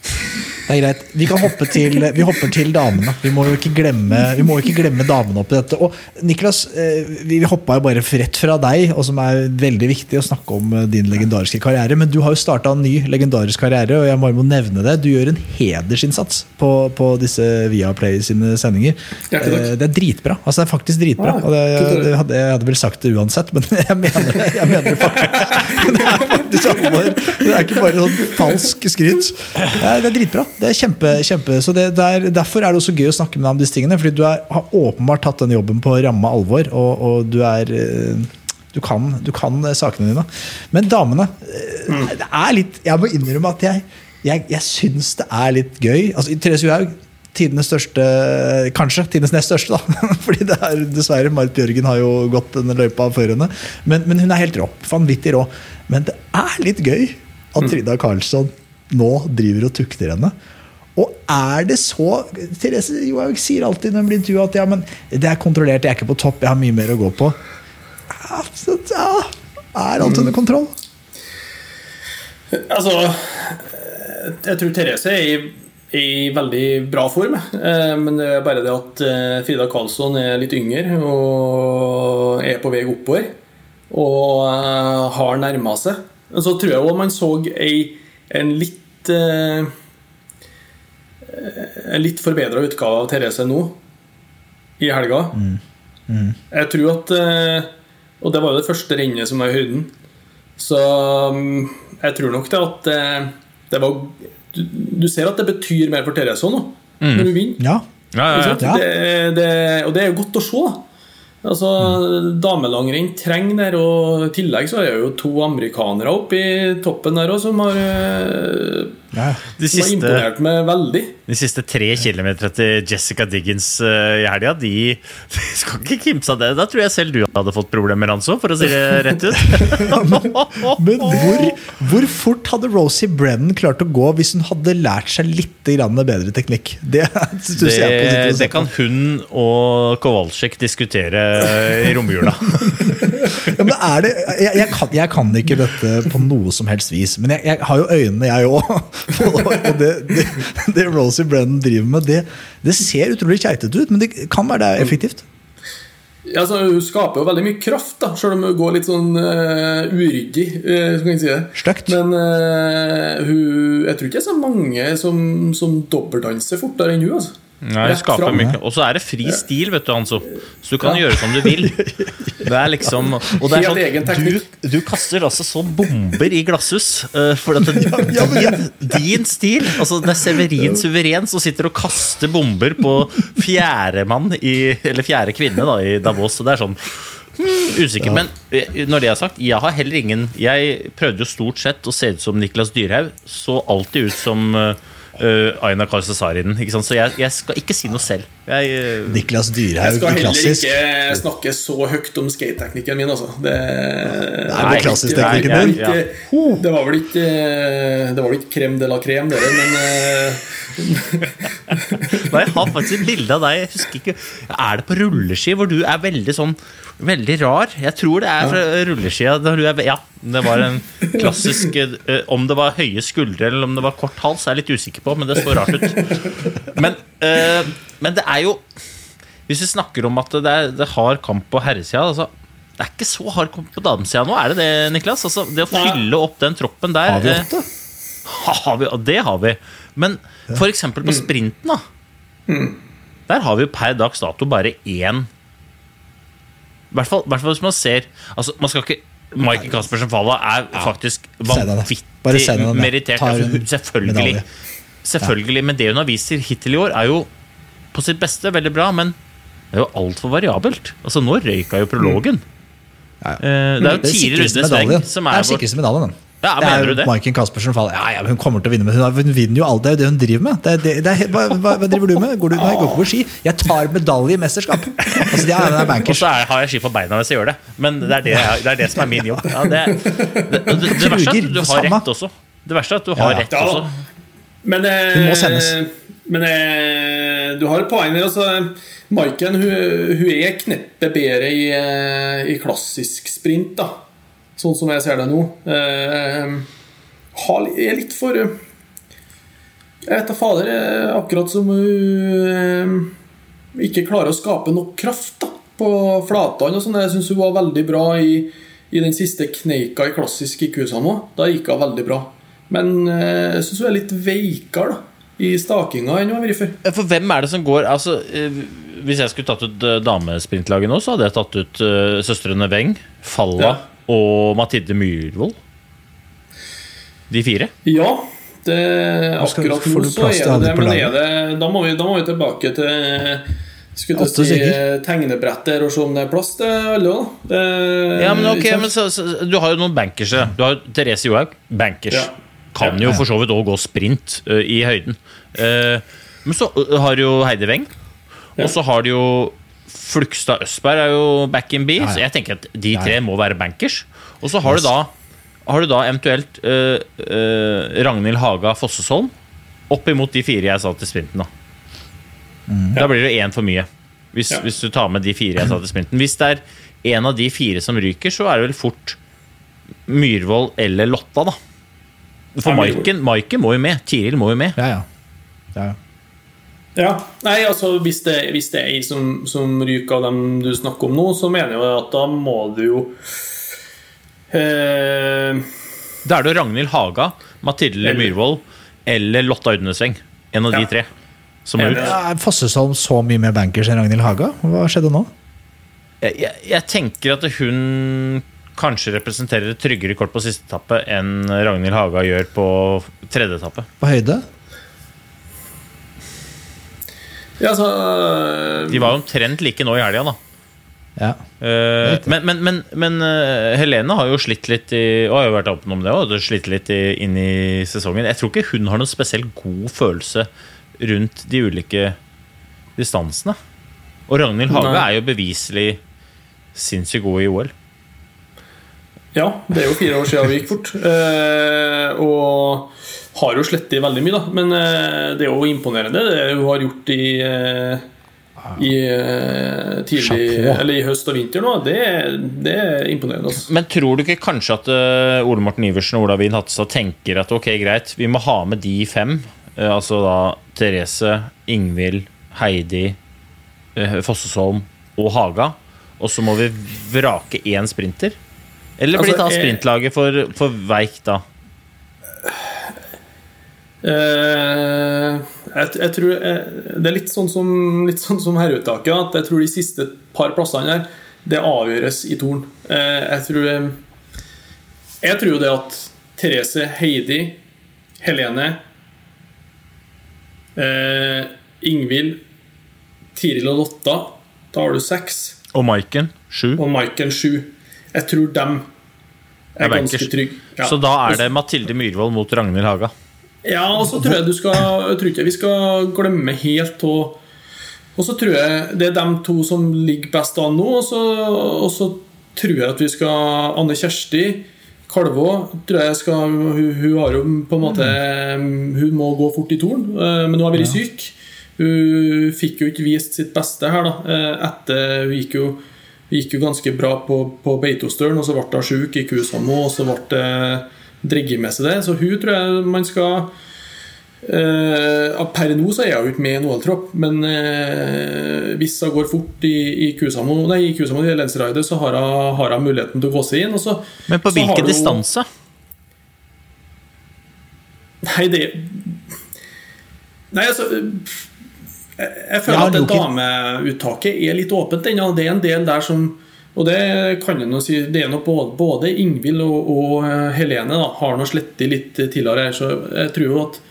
Det er greit. Vi kan hoppe til, vi hopper til damene. Vi må jo ikke glemme, vi må ikke glemme damene oppi dette. Og Niklas, eh, vi hoppa jo bare rett fra deg, og som er veldig viktig å snakke om eh, din legendariske karriere. Men du har jo starta en ny legendarisk karriere, og jeg bare må nevne det. Du gjør en hedersinnsats på, på disse Viaplay sine sendinger. Eh, Det er dritbra. Altså, det er faktisk dritbra. Ah, Og det, jeg, hadde, jeg hadde vel sagt det uansett, men jeg mener det. Jeg mener det faktisk. Det er. Det er ikke bare sånn falsk skryt. Det er dritbra. Det er kjempe, kjempe Så det, det er, Derfor er det også gøy å snakke med deg om disse tingene. Fordi du er, har åpenbart tatt den jobben på ramme alvor, og, og du er eh, du kan, du kan sakene dine. Men damene eh, Det er litt Jeg må innrømme at jeg, jeg, jeg syns det er litt gøy. Altså, Therese Johaug tidenes største Kanskje tidenes nest største, da. Fordi det er dessverre Marit Bjørgen har jo gått denne løypa før henne. Men, men hun er helt rå. Vanvittig rå. Men det er litt gøy at Trida Karlsson nå driver og tukter henne. Og er det så Therese Johaug sier alltid når hun blir intervjua at ja, men det er kontrollert, jeg er ikke på topp, jeg har mye mer å gå på. Ja, er alt under kontroll? Altså Jeg tror Therese er i, i veldig bra form, eh, men det er bare det at eh, Frida Karlsson er litt yngre og er på vei oppover. Og eh, har nærma seg. Så tror jeg òg man så ei, en litt eh, En litt forbedra utgave av Therese nå i helga. Jeg tror at eh, Og det var jo det første rennet som var i høyden. Så mm, jeg tror nok det at eh, det var du, du ser at det betyr mer for Therese nå, nå, når hun vinner. Ja. Ja? Ja. Det, det, og det er jo godt å se. Altså, Damelangrenn trenger der, og i tillegg så er det jo to amerikanere oppe i toppen der også, som har, eh. De som har siste, imponert meg veldig. de siste tre kilometerne til Jessica Diggins eh, i helga, de, de skal ikke kimse av det. Da tror jeg selv du hadde fått problemer, Ranso, for å si det rett ut. Men hvor, hvor fort hadde Rosie Brennan klart å gå hvis hun hadde lært seg litt grann bedre teknikk? Det, Det, det kan hun og Kowalczyk diskutere i romjula. Ja, men er det, jeg, jeg, kan, jeg kan ikke dette på noe som helst vis, men jeg, jeg har jo øynene, jeg òg. Og det, det, det Rosie Brennan driver med, det, det ser utrolig keitete ut, men det kan være det effektivt. Ja, altså, hun skaper jo veldig mye kraft, da, selv om hun går litt sånn uh, uryddig. Uh, skal jeg si. Stygt. Men uh, hun, jeg tror ikke det er så mange som, som dobbeltdanser fortere enn hun. Altså. Nei, skaper mye. Og så er det fri stil, vet du, Hanso. Så du kan gjøre som du vil. Det er liksom Og det er sånn, du, du kaster altså så bomber i glasshus. Uh, for at din, din stil altså Det er Severin Suveren som sitter og kaster bomber på fjerdemann i Eller fjerde kvinne da, i Davos. Så det er sånn hmm, Usikker. Men eh, når det er sagt, jeg har heller ingen Jeg prøvde jo stort sett å se ut som Niklas Dyrhaug. Så alltid ut som uh, Aina Karsasarinen. Ikke? Så jeg, jeg skal ikke si noe selv. Jeg, uh, Niklas Jeg skal heller ikke snakke så høyt om skateteknikken min, altså. Det, Nei, det er klassisk teknikken din. det var vel ikke Det var vel ikke krem de la crème, dere, men eh, Nei, jeg har faktisk et bilde av deg. Jeg husker ikke Er det på rulleski hvor du er veldig sånn Veldig rar? Jeg tror det er fra rulleskia. du er- Ja, det var en klassisk eh, Om det var høye skuldre eller om det var kort hals, er jeg litt usikker på, men det så rart ut. Men, eh, men det er jo Hvis vi snakker om at det er, det hard kamp på herresida altså, Det er ikke så hard kamp på damesida nå, er det det, Niklas? Altså, det å fylle opp den troppen der Har vi eh, åtte? Har vi, det har vi. Men for eksempel på sprinten, da. Der har vi per dags dato bare én I hvert fall, hvert fall hvis man ser altså, Man skal ikke Michael Caspersen Falla er faktisk vanvittig merittert. Selvfølgelig. Selvfølgelig. Men det hun har vist til hittil i år, er jo på sitt beste veldig bra, men det er jo altfor variabelt. Altså, nå røyka jo prologen. Ja, ja. Eh, Det er jo tidligere runde som Det er er vår sikreste medaljen, den. Ja, det mener er du det? Maiken Caspersen faller. Ja, ja, hun kommer til å vinne, men hun, hun vinner jo alt. Det er jo det hun driver med. Det er, det, det er, hva, hva, hva driver du med? Går du, nei, går ikke på ski. Jeg tar medalje i mesterskap. Altså, det er, det Og så er, har jeg ski på beina hvis jeg gjør det. Men det er det, jeg- det, er det som er min jobb. Ja, det, det, det, det, det verste er at du har rett også. Det verste er at du har Ja, ja. rett Ja, også. Men, eh, Hun må sendes. men eh, du har et poeng der. Altså, Maiken hun, hun er kneppet bedre i, eh, i klassisk sprint, da. Sånn som jeg ser det nå. Eh, har, er litt for eh, Jeg vet da fader. eh, Akkurat som hun eh, ikke klarer å skape nok kraft da, på flatene. og sånn. Jeg syns hun var veldig bra i, i den siste kneika i klassisk i Kusamo. Da gikk hun veldig bra. Men eh, jeg syns hun er litt veikere da, i stakinga enn hun har vært før. For hvem er det som går altså, eh, Hvis jeg skulle tatt ut eh, damesprintlaget nå, så hadde jeg tatt ut uh, søstrene Weng, Falla Ja. Og Mathilde Myhrvold. De fire. Ja, det, akkurat nå så er det det. Men er det, da, må vi, da må vi tilbake til skulle til å si tegnebretter og se om det er plass til alle òg. Ja, men ok, men så, så, Du har jo noen bankerse. Du har Therese Johaug, bankers. Ja. Kan jo for så vidt òg gå sprint uh, i høyden. Uh, men så har du jo Heidi Weng. Ja. Og så har du jo Flugstad Østberg er jo back in B, Ja, ja. så jeg tenker at de Ja, ja. tre må være bankers. Og så har du da har du da eventuelt uh, uh, Ragnhild Haga Fossesholm opp imot de fire jeg sa til sprinten. Da Da blir det én for mye. Hvis, Ja. hvis du tar med de fire jeg sa til sprinten. Hvis det er en av de fire som ryker, så er det vel fort Myhrvold eller Lotta, da. For Maiken, Maiken må jo med. Tiril må jo med. Ja, ja. ja, ja. Ja, nei, altså Hvis det, hvis det er ei som, som ryker av dem du snakker om nå, så mener jeg at da må du jo eh, Da er det Ragnhild Haga, Mathilde Eller- Myhrvold eller Lotta Udneseng. En av de tre som må ut. Er Fossesholm så mye mer bankers enn Ragnhild Haga? Hva skjedde nå? Jeg, jeg, jeg tenker at hun kanskje representerer et tryggere kort på siste etappe enn Ragnhild Haga gjør på tredje etappe. På høyde? Ja, altså De var omtrent like nå i helga, da. Ja. Uh, men men, men, men eh, Helene har jo slitt litt i Og har jo vært åpen om det også, slitt litt i, inn i sesongen. Jeg tror ikke hun har noen spesielt god følelse rundt de ulike distansene. Og Ragnhild Hage Nei. er jo beviselig sinnssykt god i OL. Ja, det er jo fire år siden vi gikk fort. Eh, og har jo slettet veldig mye, da. Men eh, det er jo imponerende det hun har gjort i, eh, i eh, tidlig Eller i høst og vinter nå. Det, det er imponerende. Altså. Men tror du ikke kanskje at uh, Ole Morten Iversen og Ola Wien Hatstad tenker at ok, greit, vi må ha med de fem? Uh, altså da Therese, Ingvild, Heidi, uh, Fossesholm og Haga. Og så må vi vrake én sprinter? Eller blir Altså, da sprintlaget for, for veik da? Uh, jeg, jeg tror eh, Det er litt sånn som, litt sånn som herreuttaket. At jeg tror de siste par plassene her Det avgjøres i torn. Uh, jeg tror Jeg tror det at Therese, Heidi, Helene Ingvild, Tiril og Lotta Da har du seks. Og Maiken, sju. Og Maiken sju. Jeg tror dem Er er ganske trygge. Ja. Så da er det Mathilde Myhrvold mot Ragnhild Haga. Ja, og så tror jeg du skal Jeg tror ikke vi skal glemme helt og, og så tror jeg det er de to som ligger best an nå, og så, og så tror jeg at vi skal Anne Kjersti Kalvå tror jeg skal hun, hun har jo på en måte Hun må gå fort i torn, eh, men hun har vært syk. Hun fikk jo ikke vist sitt beste her, da. eh, Etter Hun gikk jo, gikk jo ganske bra på, på Beitostølen, og så ble hun syk i Kusamo, og så ble det drigge med seg det. Så hun tror jeg man skal Uh, Per nå så er hun ikke med i en OL-tropp, men uh, hvis hun går fort i, i Kusamo Nei, i Kusamo i Lensraidet, så har hun, har hun muligheten til å gå seg inn. Så, Men på hvilken distanse? Nei, det Nei, altså Jeg, jeg føler Ja, at det dameuttaket er litt åpent ennå. Det er en del der som Og det kan nå si Det er nok både, både Ingvild og, og eh, Helene da, har nå slettet litt tidligere så jeg tror jo at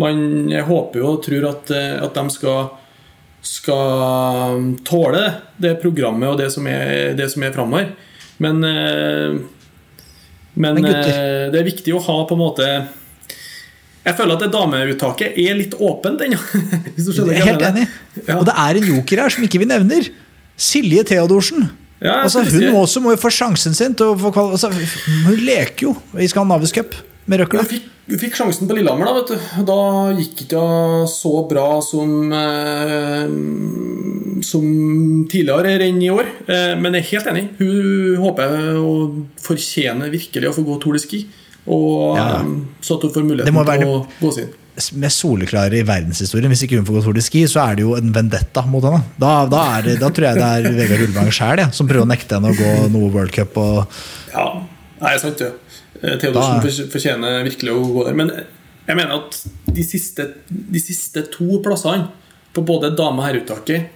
man Jeg håper jo og tror at, eh, at de skal skal tåle det programmet og det som er, det som er framover. Men eh, Men, Men det er viktig å ha på en måte Jeg føler at det dameuttaket er litt åpent ennå. Jeg Helt enig. Ja. Og det er en joker her som ikke vi nevner. Silje Theodorsen. Ja, altså, hun jeg... også må jo få sjansen sin få. Altså, hun leker jo i Skandinavisk Cup med røkla. Hun fikk, hun fikk sjansen på Lillehammer, da, vet du. Da gikk ikke så bra som eh, Som tidligere renn i år. Eh, men jeg er helt enig. Hun håper og fortjener virkelig å få gå Tour de Ski. Og, Ja. eh, så at hun får muligheten være til å gå sin. Med soleklare i verdenshistorien. Hvis ikke hun får gå Tour de Ski, så er det jo en vendetta mot henne. Da, da, er det, da tror jeg det er Vegard Ulvang sjæl som prøver å nekte henne å gå noe World Cup. Og, Ja, Nei, sant, det. Eh, Theodorsen Da- fortjener virkelig å gå der. Men jeg mener at de siste, de siste to plassene på både dame- og herreuttaket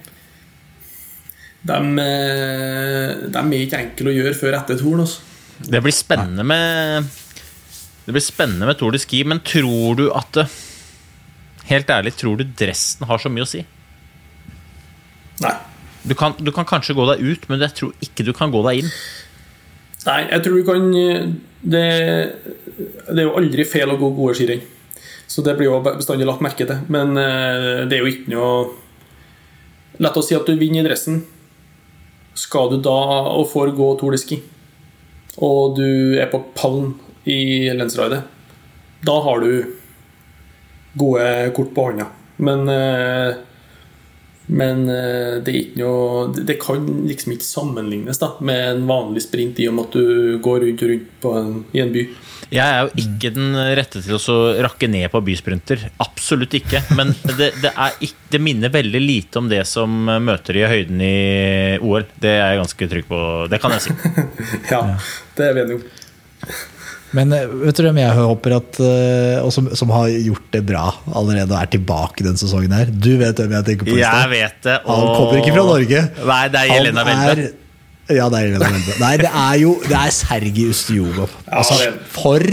de, eh, de er ikke enkle å gjøre før etter torn. Altså. Det blir spennende med Det blir spennende med Tour de Ski, men tror du at det, Helt ærlig, tror du dressen har så mye å si? Nei. Du kan, du kan kanskje gå deg ut, men jeg tror ikke du kan gå deg inn. Nei, jeg tror du kan det, det er jo aldri feil å gå gode skirenn. Så det blir jo bestandig lagt merke til. Men eh, det er jo ikke noe Lett å si at du vinner i dressen. Skal du da og får gå Tour de Ski, og du er på pallen i lensraidet, da har du gode kort på hånda. Men eh, men eh, det er ikke noe Det kan liksom ikke sammenlignes da med en vanlig sprint i og med at du går rundt og rundt på en, i en by. Jeg er jo ikke den rette til å rakke ned på bysprinter. Absolutt ikke. Men det, det, ikke, det minner veldig lite om det som møter i høyden i OL. Det er jeg ganske trygg på. Det kan jeg si. Ja, det er vi enige om. Men eh, vet du hvem jeg håper at eh, Og som, som har gjort det bra allerede og er tilbake den sesongen her? Du vet hvem jeg tenker på? Jeg vet det. Han kommer ikke fra Norge. Nei, det er Jelena er- Ja, det er Jelena Velde. Nei, det er jo det er Sergij Ustjugov. Altså, for,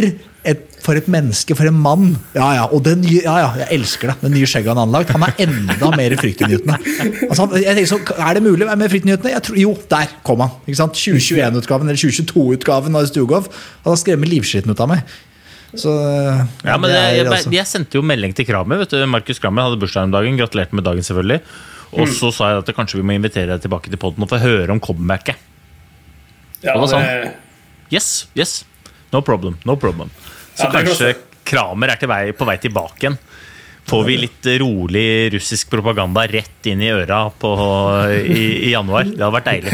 for et menneske, for en mann. Ja, ja, og det nye, ja, ja, jeg elsker det. Det nye skjegget han har anlagt. Han er enda mer fryktinngytende. Altså, jeg tenker så, er det mulig å være mer fryktinngytende? Jeg Jo, der kom han. Ikke sant? 2021-utgaven eller 2022-utgaven av Stugov. Han har skrevet livskiten ut av meg. Så Ja, men det jeg, er jeg, altså- jeg sendte jo melding til Kramer. Vet du. Markus Kramer hadde bursdag om dagen. Gratulerte med dagen, selvfølgelig. Og Mm. så sa jeg at kanskje vi må invitere deg tilbake til poden og få høre om comebacket. Ja, Det var sånn. det, Yes, yes. No problem. No problem. Så Ja, kanskje. Kramer er til vei, på vei tilbake igjen. Får vi litt rolig russisk propaganda rett inn i øra på, i, i januar? Det hadde vært deilig.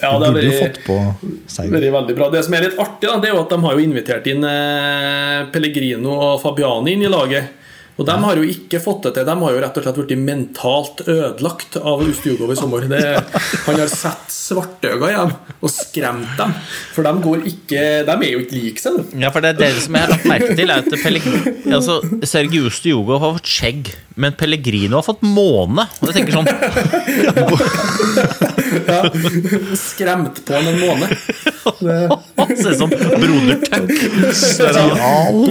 ja, det Burde veldig, fått på seier. veldig, veldig bra. Det som er litt artig, da, det er jo at de har jo invitert inn eh, Pellegrino og Fabiani inn i laget. Og de har jo ikke fått det til. De har jo rett og slett blitt mentalt ødelagt av Ustjugov i sommer. Det, han har sett svartøyne i dem og skremt dem. For de går ikke De er jo ikke like seg. Ja, for det er det som jeg har lagt merke til, er at Pellegr- altså, Sergio Ustjugov har fått skjegg, men Pellegrino har fått måne. Og jeg tenker sånn Skremt på en måne. Han ser ut som Broder Tuck.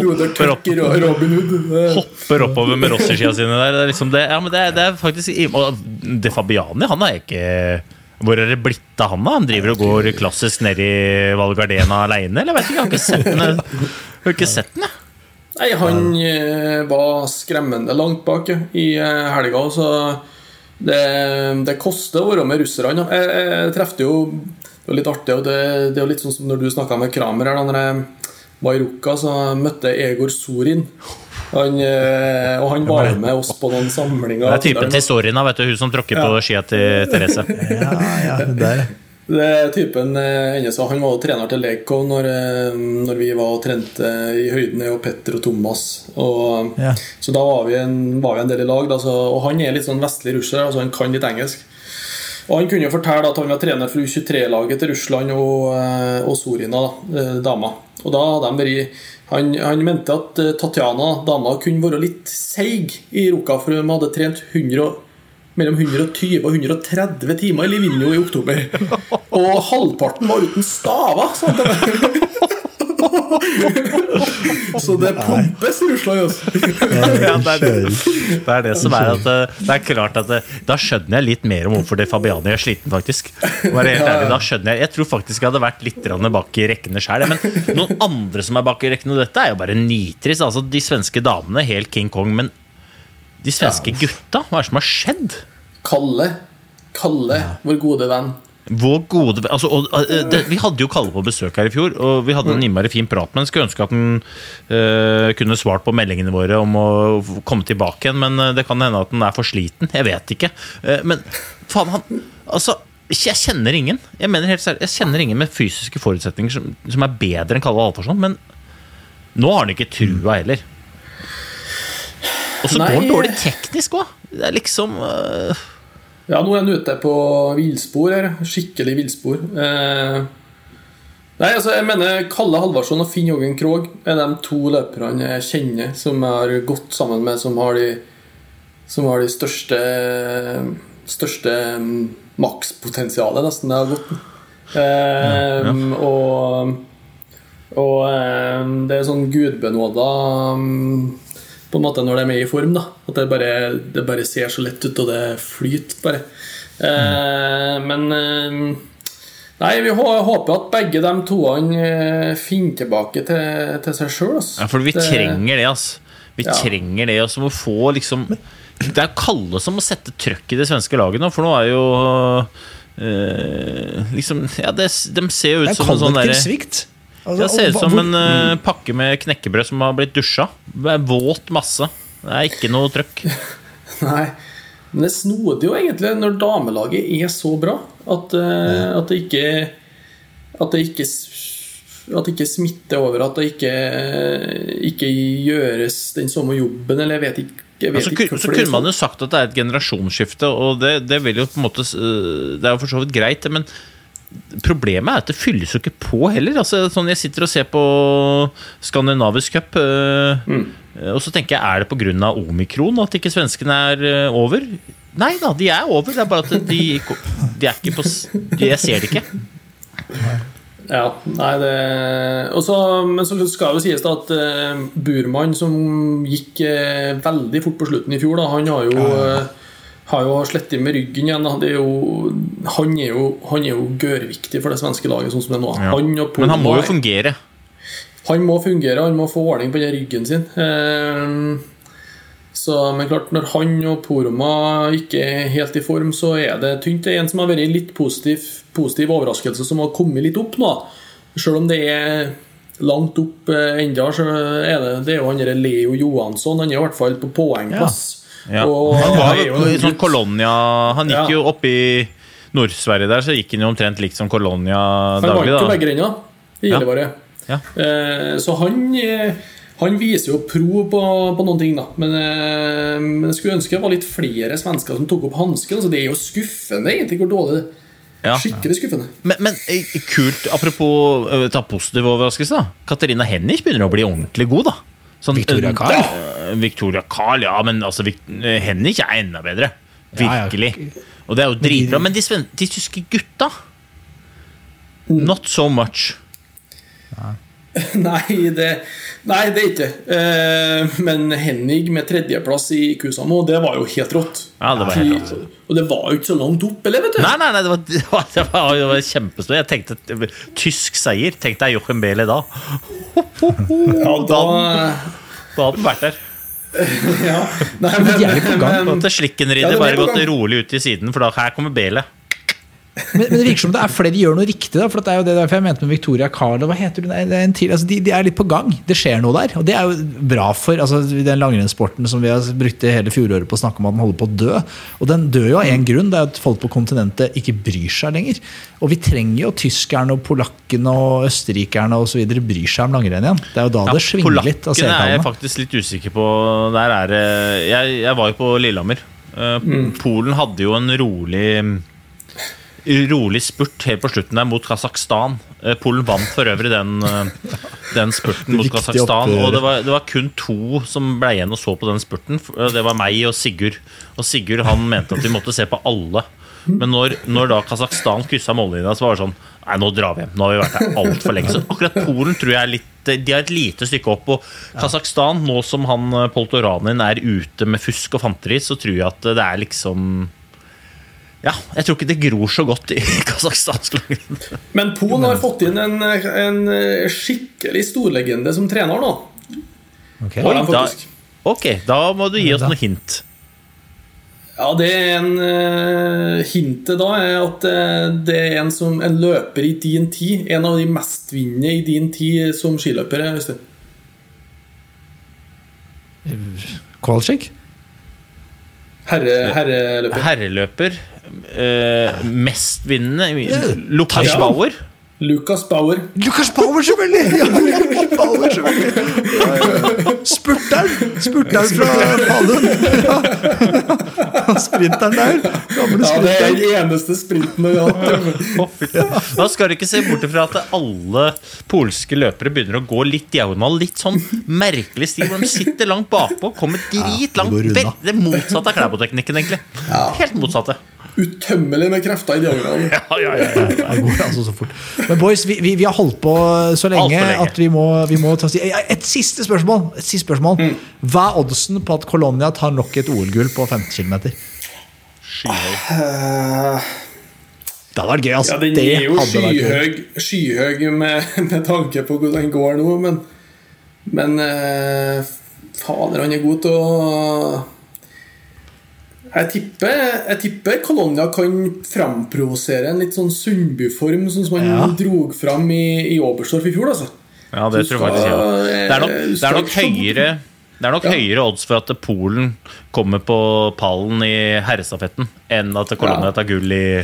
Broder Tuck i Robin Hood. Det- Hopper oppover med Rossi-skia sine der. Det er, liksom det, ja, men det, det er faktisk Og De Fabiani, han er ikke Hvor er det blitt av han, da? Han driver og går klassisk ned i Val Gardena aleine, eller? Jeg vet ikke, jeg har ikke sett den. Jeg jeg. Nei, han eh, var skremmende langt bak ja, i eh, helga. Så det, det koster å være med russerne. Jeg, jeg trefte jo Det var litt artig, og det, det er litt sånn som når du snakka med Kramer her. da når jeg var i Ruka, så møtte jeg Egor Sorin. Han, eh, og han var med oss på noen samlinger. Det er typen til Sorina, vet du. Hun som tråkker på skia til Therese. Ja, ja, der. Det er typen eh, hennes, Han var jo trener til Legco når, eh, når vi var og trente i høyden, jeg og Petter og Thomas. Og, Ja. Så da var vi, en, var vi en del i lag. Da, så, og han er litt sånn vestlig russer, altså han kan litt engelsk. Og Han kunne jo fortelle at han var trener for U23-laget til Russland og, og Sorina, da, dama. Og da hadde de vært han, han mente at eh, Tatjana, dama, kunne være litt seig i Ruka, for hun hadde trent 100, mellom 120 og 130 timer i Livigno i oktober. Og halvparten var uten staver! sa han til meg. Så det pumpes Russland, altså. Ja, det, er det. det er det som er at eh, Det er klart at det, Da skjønner jeg litt mer om hvorfor det Fabiani er sliten, faktisk. Være helt ærlig, da skjønner Jeg Jeg tror faktisk jeg hadde vært litt bak i rekkene sjøl. Men noen andre som er bak i rekkene, og dette er jo bare nitrist. Altså, de svenske damene, helt King Kong, men de svenske gutta, hva er det som har skjedd? Kalle. Kalle, vår gode venn. Vår gode altså, og, eh, det, Vi hadde jo Kalle på besøk her i fjor, og vi hadde en innmari fin prat Men. Skulle ønske at han uh, kunne svart på meldingene våre om å komme tilbake igjen, men eh, det kan hende at han er for sliten. Jeg vet ikke. Uh, men faen, han Altså, jeg kjenner ingen Jeg mener helt seriøst, jeg kjenner ingen med fysiske forutsetninger som, som er bedre enn Kalle Halvorsson, men nå har han ikke trua heller. Og så går han dårlig teknisk òg. Det er liksom øh, Ja, nå er han ute på villspor her. Skikkelig villspor. Eh, nei, altså, jeg mener Kalle Halvarsson og Finn Joggen Krogh er de to løperne jeg kjenner som jeg har gått sammen med, som har de, som har de største Største mm, makspotensialet, nesten, jeg har gått Eh, ja, ja. Og, og eh, det er sånn gudbenåda mm, på en måte når de er med i form. da At det bare, det bare ser så lett ut, og det flyter bare. Eh, men eh, Nei, vi håper at begge de toene eh, finner tilbake til, til seg sjøl. Ja, for vi trenger det, altså. Vi Ja. trenger det, altså. Må få liksom Det er Kalle som må sette trøkk i det svenske laget nå, for nå er jo øh, Liksom Ja, det, de ser jo ut som en sånn Det er kollektiv derre svikt. Altså, Det ser ut som en uh, pakke med knekkebrød som har blitt dusja. Det er våt masse. Det er ikke noe trøkk. Nei. Men det er snodig jo egentlig når damelaget er så bra at, uh, at det ikke At det ikke At det ikke smitter over, at det ikke, ikke gjøres den samme jobben, eller jeg vet ikke. Vet Så, så kunne man sånn. jo sagt at det er et generasjonsskifte, og det, det jo på en måte øh, Det er jo for så vidt greit, men problemet er at det fylles jo ikke på heller. Altså, sånn Jeg sitter og ser på Skandinavisk cup, øh, Mm. og så tenker jeg er det pga. omikron at ikke svenskene er øh, over? Nei da, de er over. Det er bare at de, de er ikke på Jeg ser det ikke. Ja, nei, det Også, Men så skal det jo sies da at uh, Burman, som gikk uh, veldig fort på slutten i fjor, da, han har jo eh, har jo slettet med ryggen igjen. Er jo, han, er jo, han er jo gørrviktig for det svenske laget, sånn som det er nå. Ja. Han og Men han må jo fungere. Han må fungere, han må få ordning på den ryggen sin. Eh, Så, men klart, når han og Poroma ikke er helt i form, så er det tynt. Det er en som har vært en litt positiv, positiv overraskelse, som har kommet litt opp nå. Selv om det er langt opp eh, enda, så er det, det er jo han Leo Johansson. Han er i hvert fall på poengplass. Ja. Og Han var jo jo i sånn Kolonia Han gikk Ja. jo opp i Nord-Sverige der, så gikk han jo omtrent likt som Kolonia Han vant jo begge renner i Ja. Ja. Eh, så han, eh, han viser jo pro på, på noen ting, da. Men, eh, men jeg skulle ønske det var litt flere svensker som tok opp hansken. Altså, det er jo skuffende, egentlig, hvor dårlig det er. Ja. Skikkelig skuffende. Men, men eh, kult, apropos eh, ta positiv overraskelse, da. Katarina Hennig begynner å bli ordentlig god, da. Sånn, Victoria Carl? Da- Victoria Carl, ja, men altså eh, er enda bedre. Virkelig. Og det er jo dritbra. Men de, de tyske gutta Not so much. Nei, det, nei, det er ikke eh, Men Henning med tredjeplass i Kusamo, det var jo helt rått. Ja, det var helt rått. Og det var jo ikke så langt opp, eller? vet du? Nei, nei, nei, det var, det var, det var, var kjempestort. Jeg tenkte tysk seier. Tenk deg Jochen Bele da. Ja, da, Da hadde han vært der. ja. Nei, men, men, men, men- At Ja, Slikkenridet det er bare gått rolig ut i siden, for da her kommer Bele. Men, men det virker som det er flere de gjør noe riktig. Da, for det er jo det derfor jeg mente med Victoria Carl. Hva heter hun? Det er en til, altså de, de er litt på gang. Det skjer noe der. Og det er jo bra for altså, den langrennssporten som vi har brukt hele fjoråret på å snakke om at den holder på å dø. Og den dør jo av én grunn. Det er at folk på kontinentet ikke bryr seg lenger. Og vi trenger jo tyskerne og polakkene og østerrikerne og så videre bryr seg om langrenn igjen. Det er jo da det svinger litt Polakkene er jeg faktisk litt usikker på. Der er det Jeg, jeg var jo på Lillehammer. Mm. Polen hadde jo en rolig Rolig spurt helt på slutten der mot Kasakhstan. Eh, Polen vant for øvrig den, eh, den spurten mot Kasakhstan. Og det var, det var kun to som ble igjen og så på den spurten. Eh, Det var meg og Sigurd. Og Sigurd han mente at vi måtte se på alle. Men når, når da Kasakhstan kryssa mållinja, så var det sånn Nei, nå drar vi hjem. Nå har vi vært her altfor lenge. Så akkurat Polen tror jeg er litt De har et lite stykke opp. Og Kasakhstan, nå som han Poltoranin er ute med fusk og fanteri, så tror jeg at det er liksom Ja, jeg tror ikke det gror så godt i kasakhstansk langrenn. Men Polen har fått inn en, en skikkelig storlegende som trener nå. Ok. Oi, da- Ok, da må du gi oss noe hint. Ja, det er en uh, Hintet da er at uh, det er en, som, en løper i din tid. En av de mestvinnende i din tid som skiløpere. Øystein. Kowalczyk? Herre, herreløper. Herreløper. Eh, mestvinnende Ja. Bauer. Lukas Bauer. Lukas Bauer, selvfølgelig! Ja, Lukas Bauer, selvfølgelig. Ja, ja. Spurteren! Spurteren fra Falun. Ja. Sprinteren der. Gamle Ja, det er den eneste sprinten vi har hatt. Da skal du ikke se bort fra at alle polske løpere begynner å gå litt diagonal. Litt sånn merkelig stil, hvor de sitter langt bakpå, kommer dritlangt. langt. Det motsatte av Klæbo-teknikken, egentlig. Helt motsatte. Utømmelig med krefter i diagonalen. Ja, ja, ja, ja. Det går altså så fort. Men boys, vi, vi, vi har holdt på så lenge, lenge. at vi må, vi må ta Et siste spørsmål. Et siste spørsmål. Hva er oddsen på at Colonia tar nok et OL-gull på 15 km? Skyhøy. Eh, Det hadde vært gøy, altså. Ja, den er jo skyhøy, skyhøy med, med tanke på hvordan den går nå, men Men eh, fader, han er god til å jeg tipper, jeg tipper Colonia kan framprovosere en litt sånn Sundby-form, sånn som han Ja. drog fram i, i Oberstdorf i fjor. altså Ja, det tror jeg faktisk. Ja. Det er nok, det er nok høyere det er nok Ja. høyere odds for at Polen kommer på pallen i herrestafetten, enn at Colonia tar gull i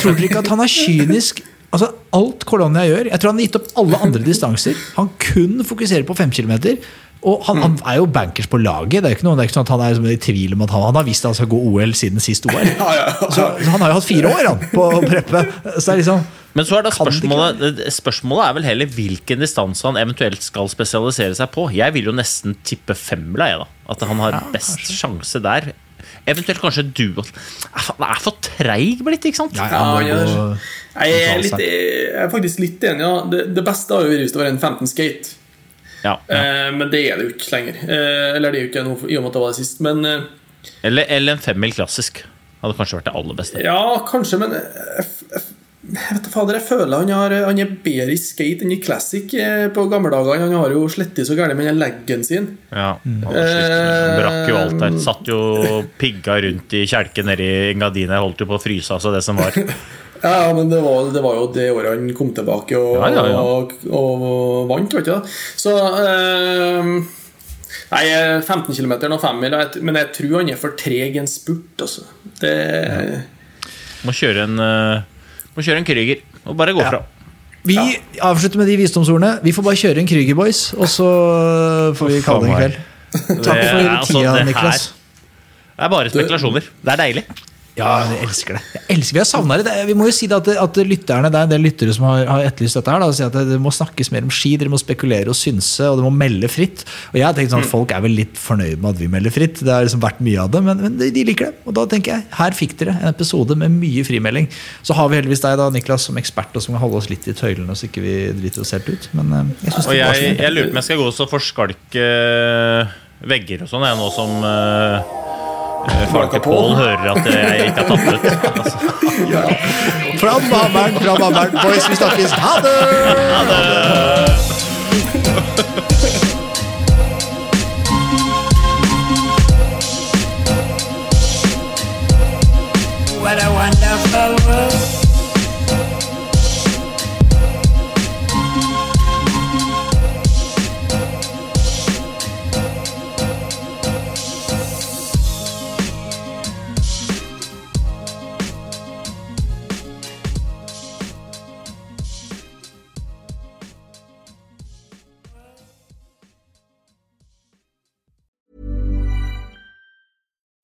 Tror dere ikke at han er kynisk? Altså, Alt Colonia gjør Jeg tror han har gitt opp alle andre distanser. Han kun fokuserer på 5 km. Og han, han er jo bankers på laget. Det er jo ikke, noe, det er ikke sånn at han er liksom i tvil om at han, han har visst at han skal gå OL siden sist OL. Ja, ja, ja. Så, så han har jo hatt fire år han, på å preppe. Så det er liksom Men så er da det spørsmålet, spørsmålet er vel heller hvilken distanse han eventuelt skal spesialisere seg på. Jeg vil jo nesten tippe femmila, jeg, da. At han har best sjanse der. Eventuelt kanskje duo. Han er for treig blitt, ikke sant? Ja, Ja, han må ja, gå- Jeg er, litt, jeg er faktisk litt enig. Ja. Det, det beste har jo vært hvis det var en 15 skate. Ja. Eh, men det er det jo ikke lenger. Eh, eller det er jo ikke noe i og med at det var det sist. Men eh, Eller, eller en femmil klassisk. Hadde kanskje vært det aller beste. ja, kanskje, men jeg, jeg, jeg vet fader, jeg føler han, har, han er bedre i skate enn i classic eh, på gamle dager. Han har jo slettet så gærent med den leggen sin. Ja, han brakk jo alt der. Satt jo pigga rundt i kjelken nede i Engadina. Holdt jo på å fryse altså det som var. Ja, men det var, det var jo det året han kom tilbake og, Ja, ja, ja. og, og vant, vet du. Så eh, Nei, 15 km og 5 mil, men jeg tror han er for treg en spurt, altså. Det Må kjøre en uh, Må kjøre en Krüger og bare gå Ja. fra. Vi avslutter med de visdomsordene. Vi får bare kjøre en Krüger Boys, og så får vi kalle det en kveld. Takk for altså tida, Niklas. Det er bare spekulasjoner. Det er deilig. Ja, jeg elsker det. Jeg elsker, vi har savna det. Vi må jo si det at, at lytterne, det er en del lyttere som har, har etterlyst dette. her da, og si at det, må snakkes mer om ski, dere må spekulere og synse, og det må melde fritt. Og jeg har tenkt sånn at Folk er vel litt fornøyd med at vi melder fritt. Det har liksom vært mye av det, men, men de, liker det. Og da tenker jeg, her fikk dere en episode med mye frimelding. Så har vi heldigvis deg, da, Niklas, som ekspert, og som kan holde oss litt i tøylene, så ikke vi driter oss helt ut. Men eh, jeg synes det var jeg, jeg lurer på om jeg skal gå og forskalke eh, vegger og sånn, jeg, nå som uh, Falke Pål hører at jeg ikke har tatt ut. Altså, Fra Mameren, fra Mameren. Boys, vi snakkes. Ha det! What